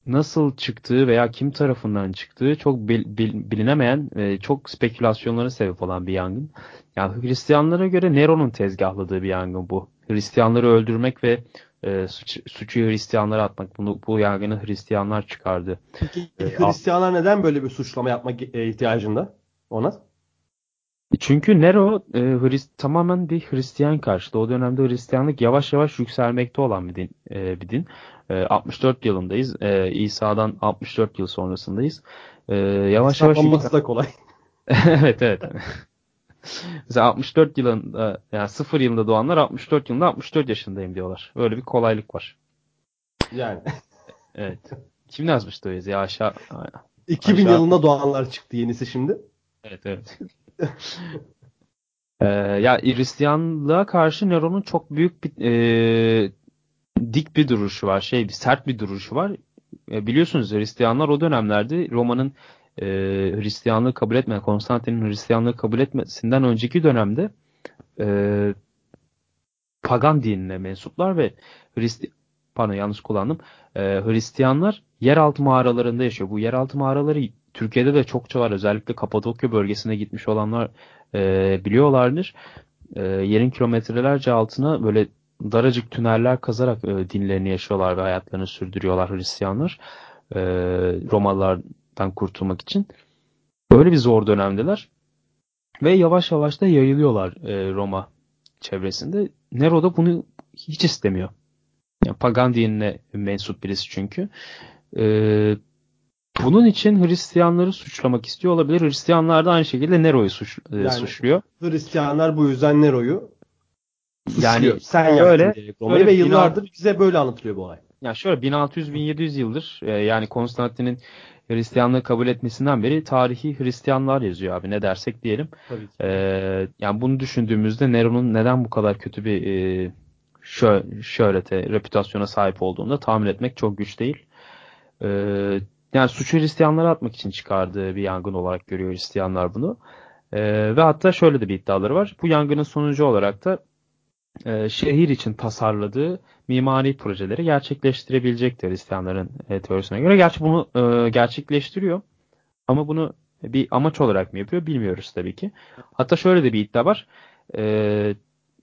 nasıl çıktığı veya kim tarafından çıktığı çok bil, bil, bilinemeyen ve çok spekülasyonlara sebep olan bir yangın. Yani Hristiyanlara göre Nero'nun tezgahladığı bir yangın bu. Hristiyanları öldürmek ve e, suç, suçu Hristiyanlara atmak. Bunu bu yangını Hristiyanlar çıkardı. Peki Hristiyanlar neden böyle bir suçlama yapmak ihtiyacında? Ona? Çünkü Nero e, Hrist, tamamen bir Hristiyan karşıtı. O dönemde Hristiyanlık yavaş yavaş yükselmekte olan bir din. E, bir din. E, 64 yılındayız. E, İsa'dan 64 yıl sonrasındayız. E, yavaş yavaş Saplanması da kolay. [LAUGHS] evet evet. [LAUGHS] [LAUGHS] Mesela 64 yılında yani 0 yılında doğanlar 64 yılında 64 yaşındayım diyorlar. Böyle bir kolaylık var. Yani. [LAUGHS] evet. Kim yazmıştı o yazıyı? Aşağı. 2000 aşağı... yılında doğanlar çıktı yenisi şimdi. Evet evet. [LAUGHS] ee, ya Hristiyanlığa karşı Nero'nun çok büyük bir e, dik bir duruşu var. Şey bir sert bir duruşu var. E, biliyorsunuz Hristiyanlar o dönemlerde Roma'nın e, Hristiyanlığı kabul etme, Konstantin'in Hristiyanlığı kabul etmesinden önceki dönemde e, pagan dinine mensuplar ve Hristi pardon yanlış kullandım. E, Hristiyanlar yeraltı mağaralarında yaşıyor. Bu yeraltı mağaraları Türkiye'de de çokça var. Özellikle Kapadokya bölgesine gitmiş olanlar e, biliyorlardır. E, yerin kilometrelerce altına böyle daracık tüneller kazarak e, dinlerini yaşıyorlar ve hayatlarını sürdürüyorlar Hristiyanlar. E, Romalılardan kurtulmak için. Böyle bir zor dönemdeler. Ve yavaş yavaş da yayılıyorlar e, Roma çevresinde. Nero da bunu hiç istemiyor. Yani pagan dinine mensup birisi çünkü. E, bunun için Hristiyanları suçlamak istiyor olabilir. Hristiyanlar da aynı şekilde Nero'yu suç, e, yani, suçluyor. Hristiyanlar bu yüzden Nero'yu. Yani Sen öyle, Roma'yı ve yıllardır bize böyle anlatılıyor bu olay. Ya şöyle 1600-1700 yıldır e, yani Konstantin'in Hristiyanlığı kabul etmesinden beri tarihi Hristiyanlar yazıyor abi ne dersek diyelim. Tabii ki. Ee, yani bunu düşündüğümüzde Nero'nun neden bu kadar kötü bir e, şö şöhrete, reputasyona sahip olduğunu da tahmin etmek çok güç değil. Ee, yani suçu Hristiyanlara atmak için çıkardığı bir yangın olarak görüyor Hristiyanlar bunu. Ee, ve hatta şöyle de bir iddiaları var. Bu yangının sonucu olarak da e, şehir için tasarladığı mimari projeleri gerçekleştirebilecektir Hristiyanların e, teorisine göre. Gerçi bunu e, gerçekleştiriyor. Ama bunu bir amaç olarak mı yapıyor bilmiyoruz tabii ki. Hatta şöyle de bir iddia var. E,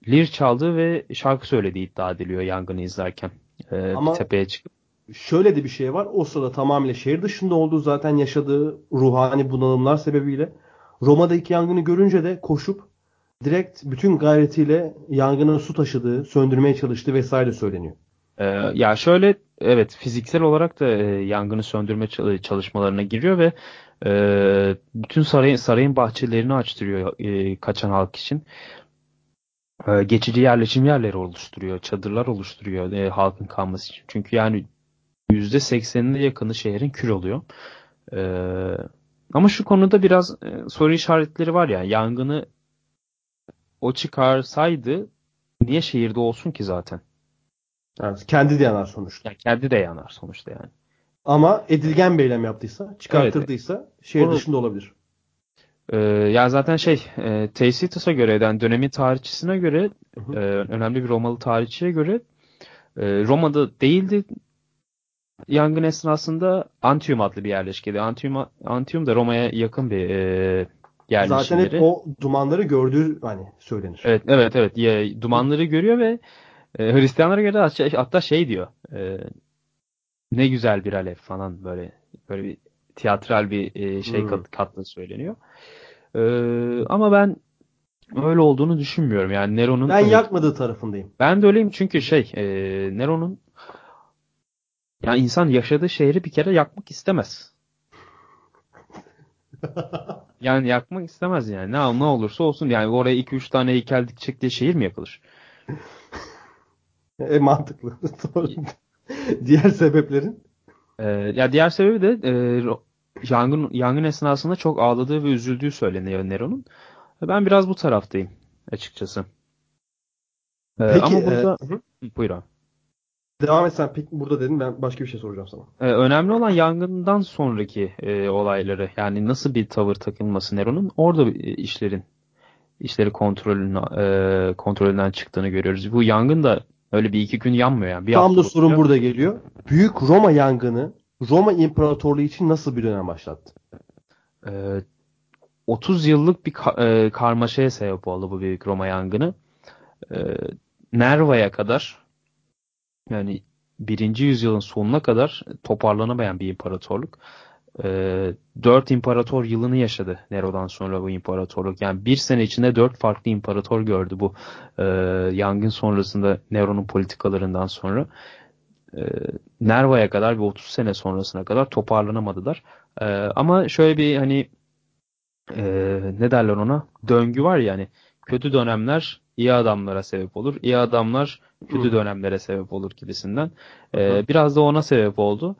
lir çaldığı ve şarkı söylediği iddia ediliyor yangını izlerken. E, Ama... bir tepeye çıkıp şöyle de bir şey var. O sırada tamamıyla şehir dışında olduğu zaten yaşadığı ruhani bunalımlar sebebiyle Roma'daki yangını görünce de koşup direkt bütün gayretiyle yangının su taşıdığı, söndürmeye çalıştığı vesaire söyleniyor. Ee, ya şöyle evet fiziksel olarak da e, yangını söndürme çalışmalarına giriyor ve e, bütün sarayın sarayın bahçelerini açtırıyor e, kaçan halk için. E, geçici yerleşim yerleri oluşturuyor, çadırlar oluşturuyor e, halkın kalması için. Çünkü yani %80'ine yakını şehrin kül oluyor. Ee, ama şu konuda biraz e, soru işaretleri var ya. Yangını o çıkarsaydı niye şehirde olsun ki zaten? Evet, kendi de yanar sonuçta. Yani kendi de yanar sonuçta yani. Ama edilgen bir eylem yaptıysa, çıkarttırdıysa evet. şehir Onu, dışında olabilir. E, ya zaten şey, e, Tacitus'a göre, yani dönemin tarihçisine göre, hı hı. E, önemli bir Romalı tarihçiye göre e, Roma'da değildi yangın esnasında Antium adlı bir yerleşkede. Antium, Antium da Roma'ya yakın bir e, yerleşim Zaten hep o dumanları gördüğü hani söylenir. Evet evet evet. Ya, dumanları görüyor ve e, Hristiyanlara göre hatta şey diyor. E, ne güzel bir alev falan böyle böyle bir tiyatral bir e, şey hmm. kat, kattığı söyleniyor. E, ama ben öyle olduğunu düşünmüyorum. Yani Nero'nun Ben yakmadığı tarafındayım. Ben de öyleyim çünkü şey e, Nero'nun yani insan yaşadığı şehri bir kere yakmak istemez. [LAUGHS] yani yakmak istemez yani. Ne, ne olursa olsun yani oraya 2-3 tane heykel dikecek diye şehir mi yakılır? [LAUGHS] e, mantıklı. [LAUGHS] diğer sebeplerin? Ee, ya diğer sebebi de e, yangın yangın esnasında çok ağladığı ve üzüldüğü söyleniyor Nero'nun. Ben biraz bu taraftayım açıkçası. Ee, Peki, ama e, burada hı. buyur abi. Devam et sen burada dedin ben başka bir şey soracağım sana. Ee, önemli olan yangından sonraki e, olayları yani nasıl bir tavır takılması Nero'nun orada e, işlerin işleri kontrolüne, e, kontrolünden çıktığını görüyoruz. Bu yangın da öyle bir iki gün yanmıyor yani. Bir Tam da sorun burada geliyor. Büyük Roma yangını Roma İmparatorluğu için nasıl bir dönem başlattı? Ee, 30 yıllık bir ka- e, karmaşaya sebep oldu bu büyük Roma yangını. Ee, Nerva'ya kadar yani 1. yüzyılın sonuna kadar toparlanamayan bir imparatorluk. Ee, 4 imparator yılını yaşadı Nero'dan sonra bu imparatorluk. Yani bir sene içinde 4 farklı imparator gördü bu e, yangın sonrasında Nero'nun politikalarından sonra. Ee, Nerva'ya kadar bir 30 sene sonrasına kadar toparlanamadılar. Ee, ama şöyle bir hani e, ne derler ona döngü var yani kötü dönemler iyi adamlara sebep olur. iyi adamlar kötü Hı. dönemlere sebep olur gibisinden. Ee, biraz da ona sebep oldu.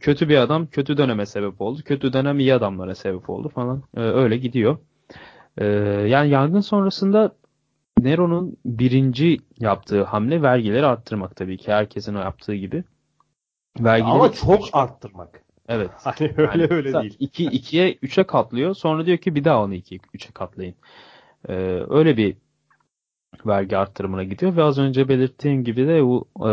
Kötü bir adam kötü döneme sebep oldu. Kötü dönem iyi adamlara sebep oldu falan. Ee, öyle gidiyor. Ee, yani yangın sonrasında Nero'nun birinci yaptığı hamle vergileri arttırmak tabii ki. Herkesin yaptığı gibi. Vergileri Ama çok arttırmak. evet. [LAUGHS] Hani öyle Yani öyle değil. 2 2'ye 3'e katlıyor. Sonra diyor ki bir daha onu 2'ye 3'e katlayın. Ee, öyle bir vergi arttırımına gidiyor ve az önce belirttiğim gibi de bu e,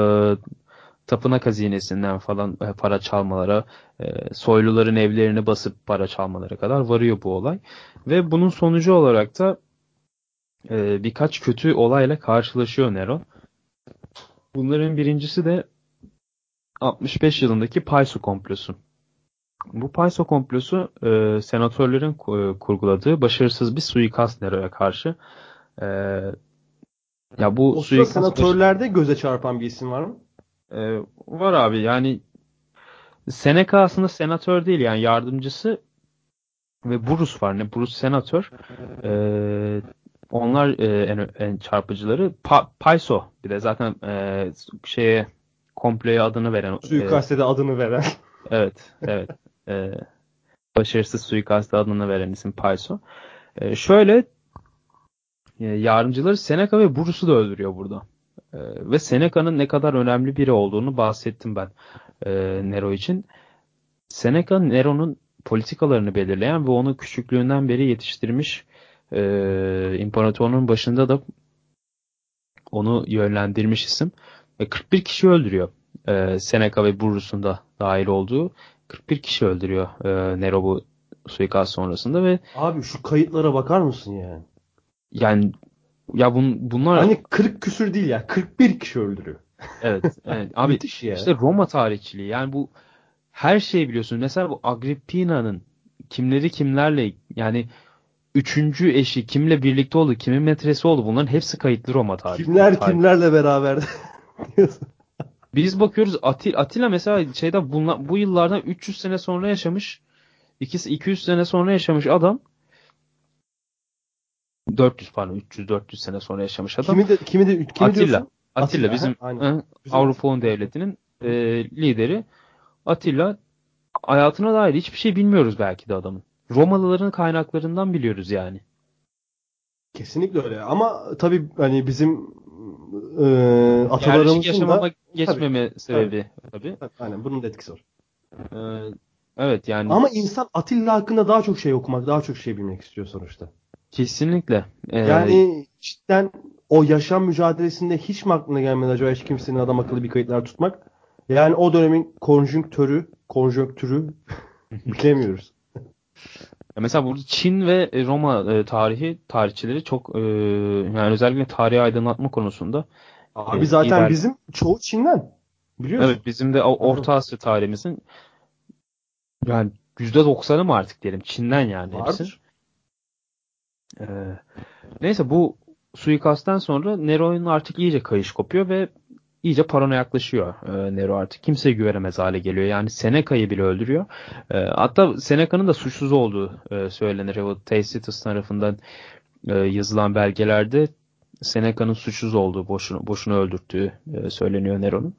tapınak hazinesinden falan e, para çalmalara, e, soyluların evlerini basıp para çalmalara kadar varıyor bu olay. Ve bunun sonucu olarak da e, birkaç kötü olayla karşılaşıyor Nero. Bunların birincisi de 65 yılındaki Payso komplosu. Bu Payso komplosu e, senatörlerin ku- kurguladığı başarısız bir suikast Nero'ya karşı. E, ya bu O suikast senatörlerde göze çarpan bir isim var mı? e, var abi yani Seneca aslında senatör değil yani yardımcısı ve Bruce var ne Bruce senatör. E, onlar e, en, en çarpıcıları. Pa, Payso bir de zaten e, şeye komploya adını veren e, Suikaste de adını veren. [LAUGHS] Evet, evet. Ee, başarısız suikastı adını veren isim Payso. Ee, şöyle e, yardımcıları Seneca ve Bruce'u da öldürüyor burada. Ee, ve Seneca'nın ne kadar önemli biri olduğunu bahsettim ben e, Nero için. Seneca Nero'nun politikalarını belirleyen ve onu küçüklüğünden beri yetiştirmiş e, imparatorluğun başında da onu yönlendirmiş isim. Ve 41 kişi öldürüyor. E, Seneca ve Bruce'un da dahil olduğu 41 kişi öldürüyor e, Nero bu suikast sonrasında ve Abi şu kayıtlara bakar mısın ya? Yani ya bun, bunlar Hani 40 küsür değil ya. 41 kişi öldürüyor. evet, [LAUGHS] evet abi işte Roma tarihçiliği yani bu her şeyi biliyorsun. Mesela bu Agrippina'nın kimleri kimlerle yani üçüncü eşi kimle birlikte oldu, kimin metresi oldu bunların hepsi kayıtlı Roma tarihi. Kimler Tarih. kimlerle beraber. [LAUGHS] Biz bakıyoruz Atilla, Atilla mesela şeyde bunla, bu yıllardan 300 sene sonra yaşamış. İkisi 200 sene sonra yaşamış adam. 400 pardon 300 400 sene sonra yaşamış adam. Kimi de kimi de kimi Atilla. diyorsun? Atilla Atilla, bizim Avrupa Un Devleti'nin e, lideri. Atilla hayatına dair hiçbir şey bilmiyoruz belki de adamın. Romalıların kaynaklarından biliyoruz yani. Kesinlikle öyle. Ama tabii hani bizim e, Yerleşik atalarımızın yaşamama da geçmeme sebebi tabii. aynen bunun da etkisi var. E, evet yani Ama insan Atilla hakkında daha çok şey okumak, daha çok şey bilmek istiyor sonuçta. Kesinlikle. E, Yani cidden o yaşam mücadelesinde hiç mi aklına gelmedi acaba hiç kimsenin adam akıllı bir kayıtlar tutmak? Yani o dönemin konjonktörü, konjonktürü [LAUGHS] bilemiyoruz. Ya Mesela burada Çin ve e, Roma e, tarihi tarihçileri çok e, yani özellikle tarihi aydınlatma konusunda Abi Evet, zaten lider- bizim çoğu Çin'den. Biliyorsun. evet bizim de Orta Asya tarihimizin yani %90'ı mı artık diyelim Çin'den yani hepsi. Ee, neyse bu suikastten sonra Nero'nun artık iyice kayış kopuyor ve iyice paranoyaklaşıyor e, Nero artık. Kimseye güvenemez hale geliyor. Yani Seneca'yı bile öldürüyor. E, hatta Seneca'nın da suçsuz olduğu e, söylenir. O Tacitus tarafından e, yazılan belgelerde Seneca'nın suçsuz olduğu, boşuna, boşuna öldürttüğü e, söyleniyor Nero'nun.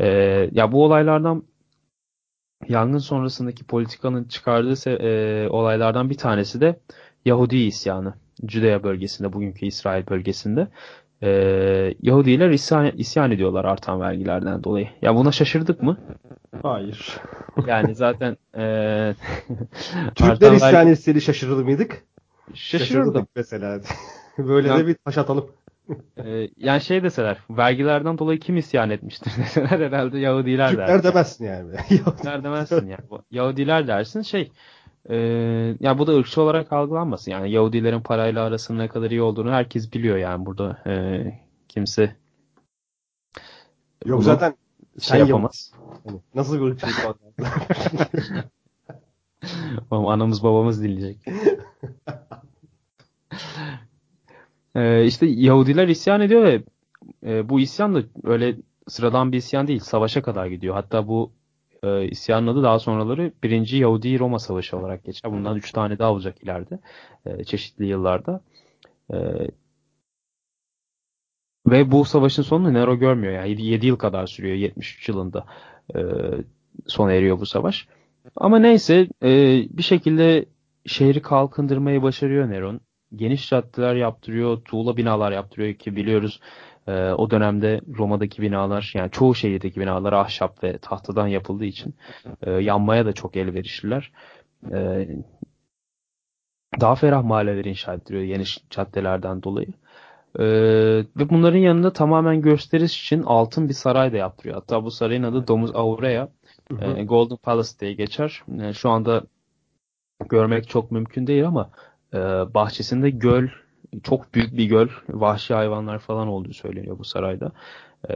E, ya bu olaylardan yangın sonrasındaki politikanın çıkardığı e, olaylardan bir tanesi de Yahudi isyanı. Judea bölgesinde, bugünkü İsrail bölgesinde. E, Yahudiler isyan, isyan ediyorlar artan vergilerden dolayı. Ya buna şaşırdık mı? Hayır. Yani [LAUGHS] zaten e, Türkler isyan vergi... etseydi şaşırır mıydık? Şaşırırdım. mesela. [LAUGHS] Böyle ya, de bir taş atalım. e, yani şey deseler, vergilerden dolayı kim isyan etmiştir [LAUGHS] deseler herhalde Yahudiler Türkler dersin. demezsin yani. Türkler demezsin yani. Yahudiler dersin şey, e, ya bu da ırkçı olarak algılanmasın. Yani Yahudilerin parayla arasının ne kadar iyi olduğunu herkes biliyor yani burada e, kimse Yok zaten şey yapamaz. Yani nasıl bir ırkçılık var? [LAUGHS] Anamız babamız dinleyecek. ee, işte Yahudiler isyan ediyor ve e, bu isyan da öyle sıradan bir isyan değil. Savaşa kadar gidiyor. Hatta bu e, isyanın adı daha sonraları 1. Yahudi-Roma Savaşı olarak geçer. Bundan 3 tane daha olacak ileride. E, çeşitli yıllarda. E, ve bu savaşın sonunu Nero görmüyor. Yani 7 yıl kadar sürüyor. 73 yılında e, sona eriyor bu savaş. Ama neyse e, bir şekilde şehri kalkındırmayı başarıyor Neron. Geniş caddeler yaptırıyor, tuğla binalar yaptırıyor ki biliyoruz e, o dönemde Roma'daki binalar yani çoğu şehirdeki binalar ahşap ve tahtadan yapıldığı için e, yanmaya da çok elverişliler. E, daha ferah mahalleler inşa ettiriyor geniş caddelerden dolayı. Ee, ve bunların yanında tamamen gösteriş için altın bir saray da yaptırıyor. Hatta bu sarayın adı Domus Aurea. E, Golden Palace diye geçer. E, şu anda görmek çok mümkün değil ama e, bahçesinde göl, çok büyük bir göl, vahşi hayvanlar falan olduğu söyleniyor bu sarayda. E,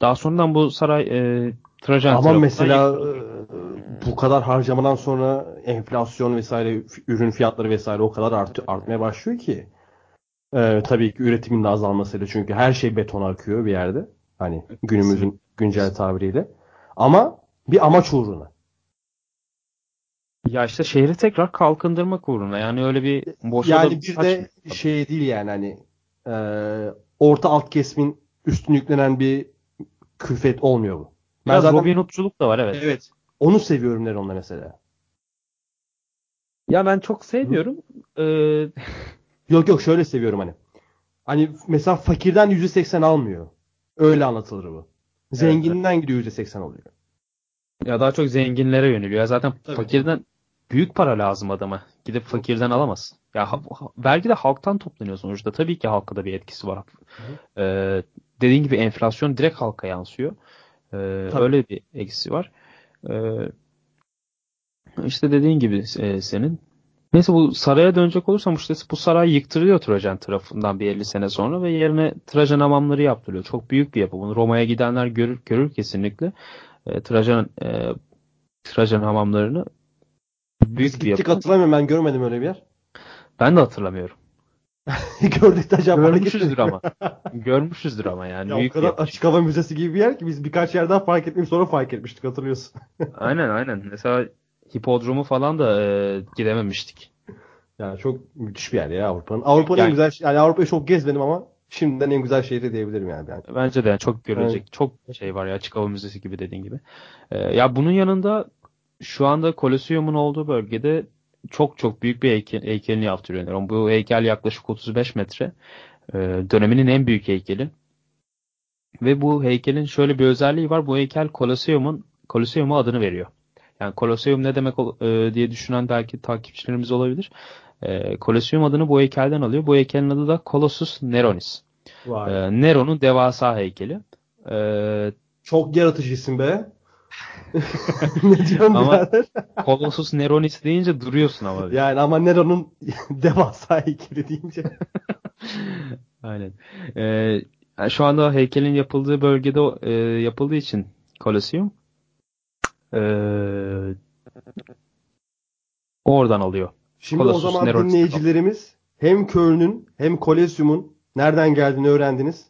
daha sonradan bu saray e, Trajan Ama mesela e, bu kadar harcamadan sonra enflasyon vesaire ürün fiyatları vesaire o kadar art, artmaya başlıyor ki. Ee, tabii ki üretimin de azalmasıyla çünkü her şey betona akıyor bir yerde. Hani günümüzün güncel tabiriyle. Ama bir amaç uğruna. Ya işte şehri tekrar kalkındırmak uğruna. Yani öyle bir boşa Yani bir de şey değil yani hani e, orta alt kesimin üstüne yüklenen bir külfet olmuyor bu. Ben Biraz zaten, Robin Hood'culuk da var evet. Evet. Onu seviyorum Neron'da mesela. Ya ben çok sevmiyorum. Ee... [LAUGHS] yok yok şöyle seviyorum hani. Hani mesela fakirden %80 almıyor. Öyle anlatılır bu. Zenginden evet. gidiyor %80 alıyor. Ya daha çok zenginlere yöneliyor. Ya zaten Tabii. fakirden büyük para lazım adama. Gidip fakirden alamaz. Ya ha, vergi de halktan toplanıyor sonuçta. Tabii ki halka da bir etkisi var. Ee, dediğin gibi enflasyon direkt halka yansıyor. Ee, öyle bir eksi var. Ee, işte dediğin gibi e, senin. Neyse bu saraya dönecek olursam işte bu saray yıktırılıyor Trajan tarafından bir 50 sene sonra ve yerine Trajan hamamları yaptırılıyor. Çok büyük bir yapı. Bunu Roma'ya gidenler görür, görür kesinlikle e, Trajan e, Trajan hamamlarını büyük Biz bir gittik hatırlamıyorum ben görmedim öyle bir yer. Ben de hatırlamıyorum. [LAUGHS] Gördük de acaba Görmüşüzdür ama. [LAUGHS] Görmüşüzdür ama yani. Ya büyük o kadar açık hava müzesi gibi bir yer ki biz birkaç yerden fark etmeyip sonra fark etmiştik hatırlıyorsun. [LAUGHS] aynen aynen. Mesela hipodromu falan da e, gidememiştik. Yani çok müthiş bir yer ya Avrupa'nın. Avrupa'nın yani, güzel yani Avrupa'yı çok gezmedim ama şimdiden en güzel şehri diyebilirim yani. yani. Bence de yani çok görecek evet. çok şey var ya açık hava müzesi gibi dediğin gibi. Ee, ya bunun yanında şu anda Koloseum'un olduğu bölgede çok çok büyük bir heykel, heykelini yaptırıyorlar. Bu heykel yaklaşık 35 metre. Ee, döneminin en büyük heykeli. Ve bu heykelin şöyle bir özelliği var. Bu heykel Koloseum'un Koloseum'a adını veriyor. Yani Koloseum ne demek e, diye düşünen belki takipçilerimiz olabilir. E, Koloseum adını bu heykelden alıyor. Bu heykelin adı da Colossus Neronis. E, Nero'nun devasa heykeli. E, Çok yaratıcı isim be. [LAUGHS] ne diyorsun ama? Colossus Neronis deyince duruyorsun ama. [LAUGHS] Yani ama Nero'nun [LAUGHS] devasa heykeli deyince. Aynen. Ee, şu anda heykelin yapıldığı bölgede e, yapıldığı için Colosseum e, oradan alıyor. Şimdi Colossus, o zaman Neronis dinleyicilerimiz hem Köln'ün hem Kolezyum'un nereden geldiğini öğrendiniz.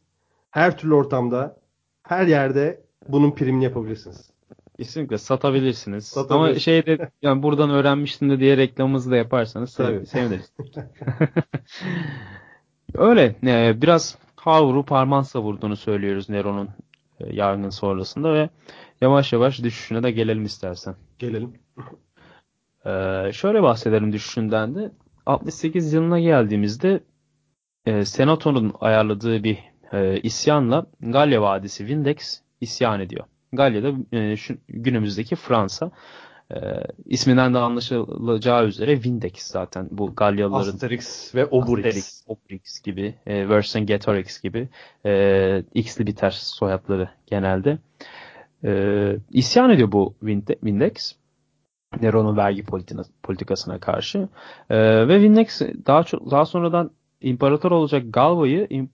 Her türlü ortamda, her yerde bunun primini yapabilirsiniz. Kesinlikle satabilirsiniz. satabilirsiniz. Ama şeyde [LAUGHS] yani buradan öğrenmiştim de diye reklamımızı da yaparsanız tabii. seviniriz. [LAUGHS] Öyle. E, biraz havru parman savurduğunu söylüyoruz Nero'nun e, sonrasında ve yavaş yavaş düşüşüne de gelelim istersen. Gelelim. Ee, şöyle bahsedelim düşüşünden de. 68 yılına geldiğimizde e, Senato'nun ayarladığı bir e, isyanla Galya Vadisi Vindex isyan ediyor. Galya'da e, şu, günümüzdeki Fransa. E, isminden de anlaşılacağı üzere Vindex zaten bu Galyalıların Asterix ve Obelix. Asterix, Obelix gibi, e, Vercingetorix gibi e, X'li biter soyadları genelde. E, isyan ediyor bu Vindex. Nero'nun vergi politikasına karşı. E, ve Vindex daha çok daha sonradan imparator olacak Galba'yı im,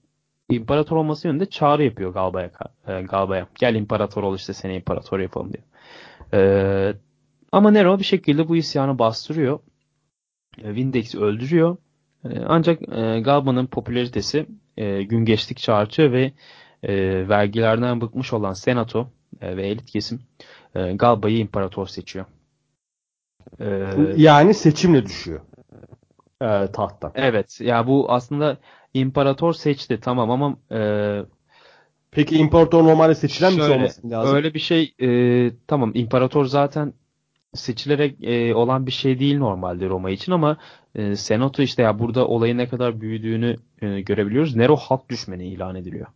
imparator olması yönünde çağrı yapıyor Galba'ya. E, Galba'ya. Gel imparator ol işte seni imparator yapalım diye. E, ama Nero bir şekilde bu isyanı bastırıyor. E, öldürüyor. Ancak e, Galba'nın popülaritesi e, gün geçtikçe artıyor ve e, vergilerden bıkmış olan senato e, ve elit kesim Galba'yı imparator seçiyor. E, yani seçimle düşüyor e, tahttan. Evet. Ya bu aslında imparator seçti tamam ama e, Peki imparator normalde seçilen şöyle, bir şey olması lazım. Öyle bir şey e, tamam imparator zaten seçilerek e, olan bir şey değil normalde Roma için ama e, Senato işte ya burada olayın ne kadar büyüdüğünü e, görebiliyoruz. Nero halk düşmeni ilan ediliyor.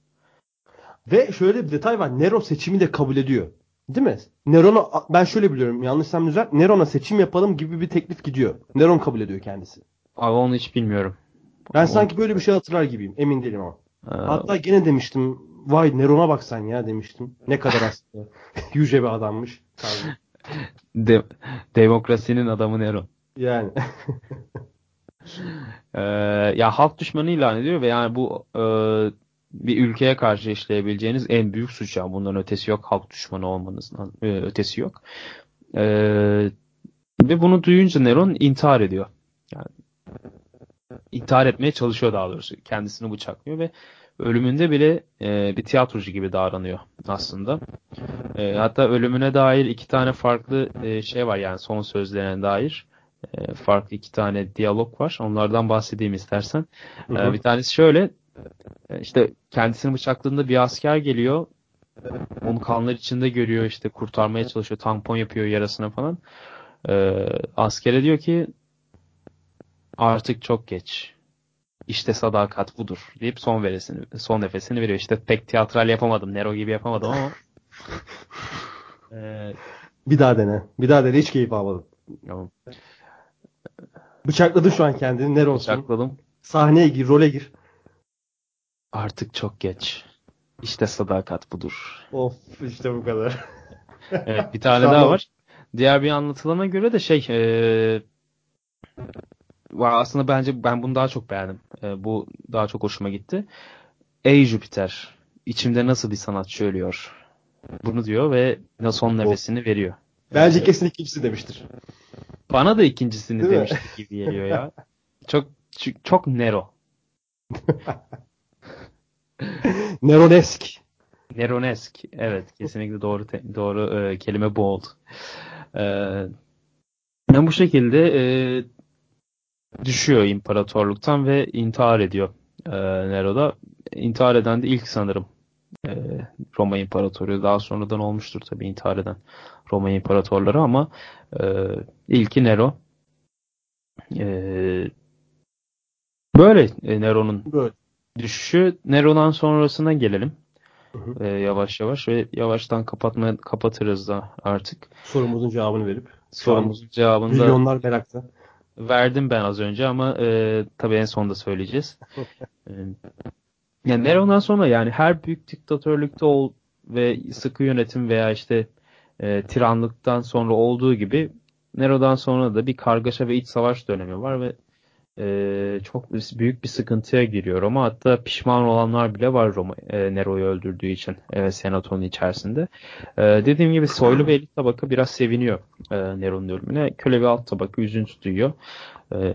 Ve şöyle bir detay var. Nero seçimi de kabul ediyor. Değil mi? Neron'a ben şöyle biliyorum. Yanlışsam düzelt. Neron'a seçim yapalım gibi bir teklif gidiyor. Neron kabul ediyor kendisi. Abi onu hiç bilmiyorum. Ben o... sanki böyle bir şey hatırlar gibiyim. Emin değilim ama. Ee... Hatta gene demiştim. Vay Neron'a bak sen ya demiştim. Ne kadar aslında [LAUGHS] yüce bir adammış. De- demokrasinin adamı Neron. Yani. [LAUGHS] ee, ya halk düşmanı ilan ediyor ve yani bu e, bir ülkeye karşı işleyebileceğiniz en büyük suç yani bundan ötesi yok halk düşmanı olmanızın e, ötesi yok. E, ve bunu duyunca Neron intihar ediyor. Yani intihar etmeye çalışıyor daha doğrusu. Kendisini bıçaklıyor ve ölümünde bile e, bir tiyatrocu gibi davranıyor aslında. E, hatta ölümüne dair iki tane farklı e, şey var yani son sözlerine dair. E, farklı iki tane diyalog var. Onlardan bahsedeyim istersen. E, bir tanesi şöyle e, işte kendisini bıçakladığında bir asker geliyor. Onu kanlar içinde görüyor işte kurtarmaya çalışıyor. Tampon yapıyor yarasına falan. E, askere diyor ki artık çok geç. İşte sadakat budur deyip son veresini, son nefesini veriyor. İşte pek tiyatral yapamadım. Nero gibi yapamadım ama [LAUGHS] bir daha dene. Bir daha dene. Hiç keyif almadım. Tamam. Bıçakladın şu an kendini. Nero olsun. Bıçakladım. Sahneye gir, role gir. Artık çok geç. İşte sadakat budur. Of işte bu kadar. [LAUGHS] evet bir tane daha var. Diğer bir anlatılana göre de şey e, aslında bence ben bunu daha çok beğendim. E, bu daha çok hoşuma gitti. Ey Jüpiter, içimde nasıl bir sanatçı ölüyor? Bunu diyor ve son nefesini veriyor. Bence kesin ikincisi demiştir. Bana da ikincisini Değil demiştir mi? gibi geliyor ya. Çok çok Nero. [LAUGHS] [LAUGHS] Neronesk. Neronesk. Evet, kesinlikle doğru doğru e, kelime bu oldu. E, bu şekilde e, düşüyor imparatorluktan ve intihar ediyor e, Nero'da. İntihar eden de ilk sanırım e, Roma İmparatoru. Daha sonradan olmuştur tabii intihar eden Roma İmparatorları ama e, ilki Nero. E, böyle e, Nero'nun böyle. Düşüşü. Nero'dan sonrasına gelelim. Hı hı. E, yavaş yavaş ve yavaştan kapatma kapatırız da artık. Sorumuzun cevabını verip. Sorumuzun cevabını da milyonlar merakta verdim ben az önce ama e, tabii en sonunda söyleyeceğiz. [LAUGHS] e, yani Nero'dan sonra yani her büyük diktatörlükte ol ve sıkı yönetim veya işte e, tiranlıktan sonra olduğu gibi Nero'dan sonra da bir kargaşa ve iç savaş dönemi var ve e, çok büyük bir sıkıntıya giriyor Roma. Hatta pişman olanlar bile var Roma e, Nero'yu öldürdüğü için e, senatonun içerisinde. E, dediğim gibi soylu ve elit tabaka biraz seviniyor e, Nero'nun ölümüne. Köle ve alt tabaka üzüntü duyuyor. E,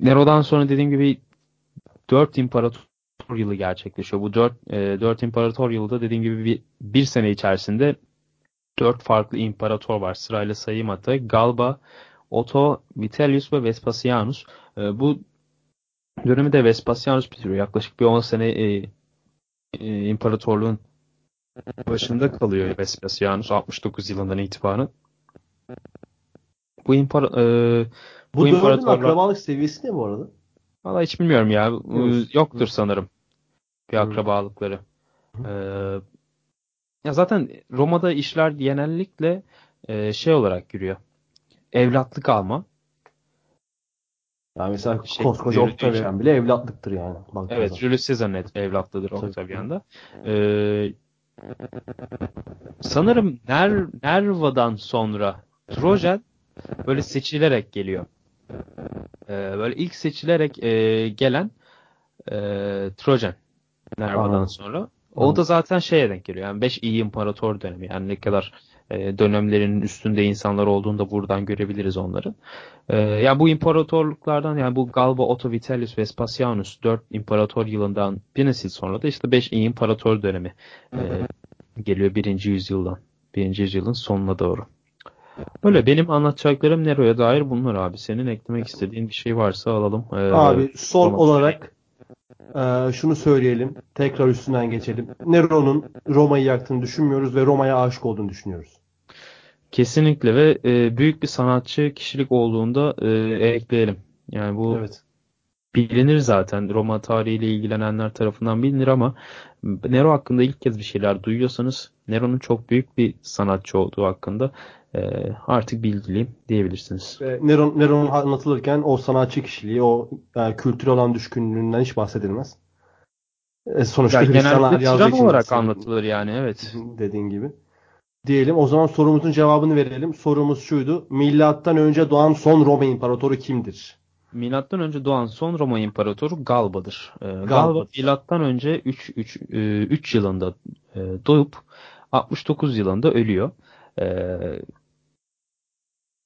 Nero'dan sonra dediğim gibi 4 imparator yılı gerçekleşiyor. Bu 4, e, 4 imparator yılda dediğim gibi bir, bir sene içerisinde 4 farklı imparator var. Sırayla sayayım hatta. Galba, Otto, Vitellius ve Vespasianus. E, bu dönemi de Vespasianus bitiriyor. Yaklaşık bir 10 sene e, e, imparatorluğun başında kalıyor Vespasianus 69 yılından itibaren. Bu impara e, Bu, bu imparatorlar akrabalık seviyesi ne bu arada? valla hiç bilmiyorum ya. Yok. Yoktur sanırım bir akrabalıkları. E, ya zaten Roma'da işler genellikle e, şey olarak yürüyor. Evlatlık alma. Yani mesela Şey, koskoca Octavian bile evlatlıktır yani. baktığın Evet. Julius Caesar'ın et- evlatlıdır. Octavian'da. Ee, sanırım Ner Nerva'dan sonra Trojan böyle seçilerek geliyor. Ee, böyle ilk seçilerek e, gelen e, Trojan Nerva'dan Anladım. sonra. O da zaten şeye denk geliyor. Yani 5 iyi imparator dönemi. Yani ne kadar e, dönemlerinin üstünde insanlar olduğunu da buradan görebiliriz onların. Ee, yani bu imparatorluklardan yani bu Galba, Otto Vitellius, Vespasianus 4 imparator yılından bir nesil sonra da işte 5 iyi imparator dönemi e, geliyor birinci yüzyıldan. Birinci yüzyılın sonuna doğru. Böyle benim anlatacaklarım Nero'ya dair bunlar abi. Senin eklemek istediğin bir şey varsa alalım. Ee, Abi son olarak e, şunu söyleyelim. Tekrar üstünden geçelim. Nero'nun Roma'yı yaktığını düşünmüyoruz ve Roma'ya aşık olduğunu düşünüyoruz. Kesinlikle ve e, büyük bir sanatçı kişilik olduğunda e, ekleyelim. Yani bu Evet. Bilinir zaten. Roma tarihiyle ilgilenenler tarafından bilinir ama Nero hakkında ilk kez bir şeyler duyuyorsanız Nero'nun çok büyük bir sanatçı olduğu hakkında e, artık bilgiliyim diyebilirsiniz. Nero, Nero'nun anlatılırken o sanatçı kişiliği, o e, kültüre olan düşkünlüğünden hiç bahsedilmez. E, sonuçta Yani Hristiyanlar yazdığı için olarak anlatılır yani evet. dediğin gibi. Diyelim o zaman sorumuzun cevabını verelim. Sorumuz şuydu. Milattan önce doğan son Roma imparatoru kimdir? Milattan önce doğan son Roma imparatoru Galba'dır. Ee, Galba milattan önce 3 3 3 yılında e, doğup 69 yılında ölüyor. Ee,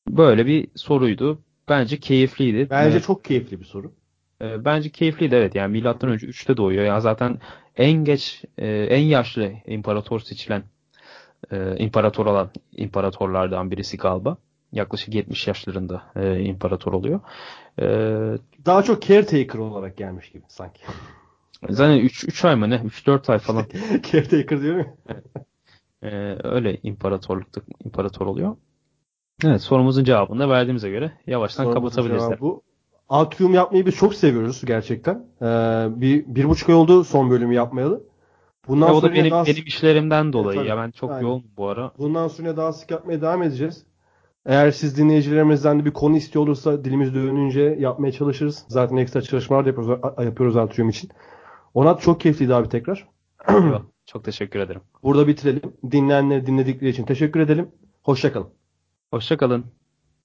böyle bir soruydu. Bence keyifliydi. Bence Ee, çok keyifli bir soru. e, bence keyifliydi evet. Yani milattan önce 3'te doğuyor. Ya zaten en geç e, en yaşlı imparator seçilen e, imparator olan imparatorlardan birisi Galba. Yaklaşık 70 yaşlarında e, imparator oluyor. E, Daha çok caretaker olarak gelmiş gibi sanki. [LAUGHS] Zaten 3 3 ay mı ne? 3-4 ay falan. [LAUGHS] caretaker diyorum ya. Ee, öyle imparatorlukta imparator oluyor. Evet sorumuzun cevabını da verdiğimize göre yavaştan Sorumuzun kapatabiliriz. Bu atrium yapmayı biz çok seviyoruz gerçekten. Ee, bir, bir buçuk ay oldu son bölümü yapmayalı. Bundan Ya o da benim daha benim işlerimden dolayı. tabii. ya ben çok Aynen. yoğunum bu ara. Bundan sonra daha sık yapmaya devam edeceğiz. Eğer siz dinleyicilerimizden de bir konu istiyor olursa dilimiz dönünce yapmaya çalışırız. Zaten ekstra çalışmalar da yapıyoruz, yapıyoruz Atrium için. Onat çok keyifliydi abi tekrar. Çok teşekkür ederim. Burada bitirelim. Dinleyenleri dinledikleri için teşekkür edelim. Hoşçakalın. Hoşça kalın.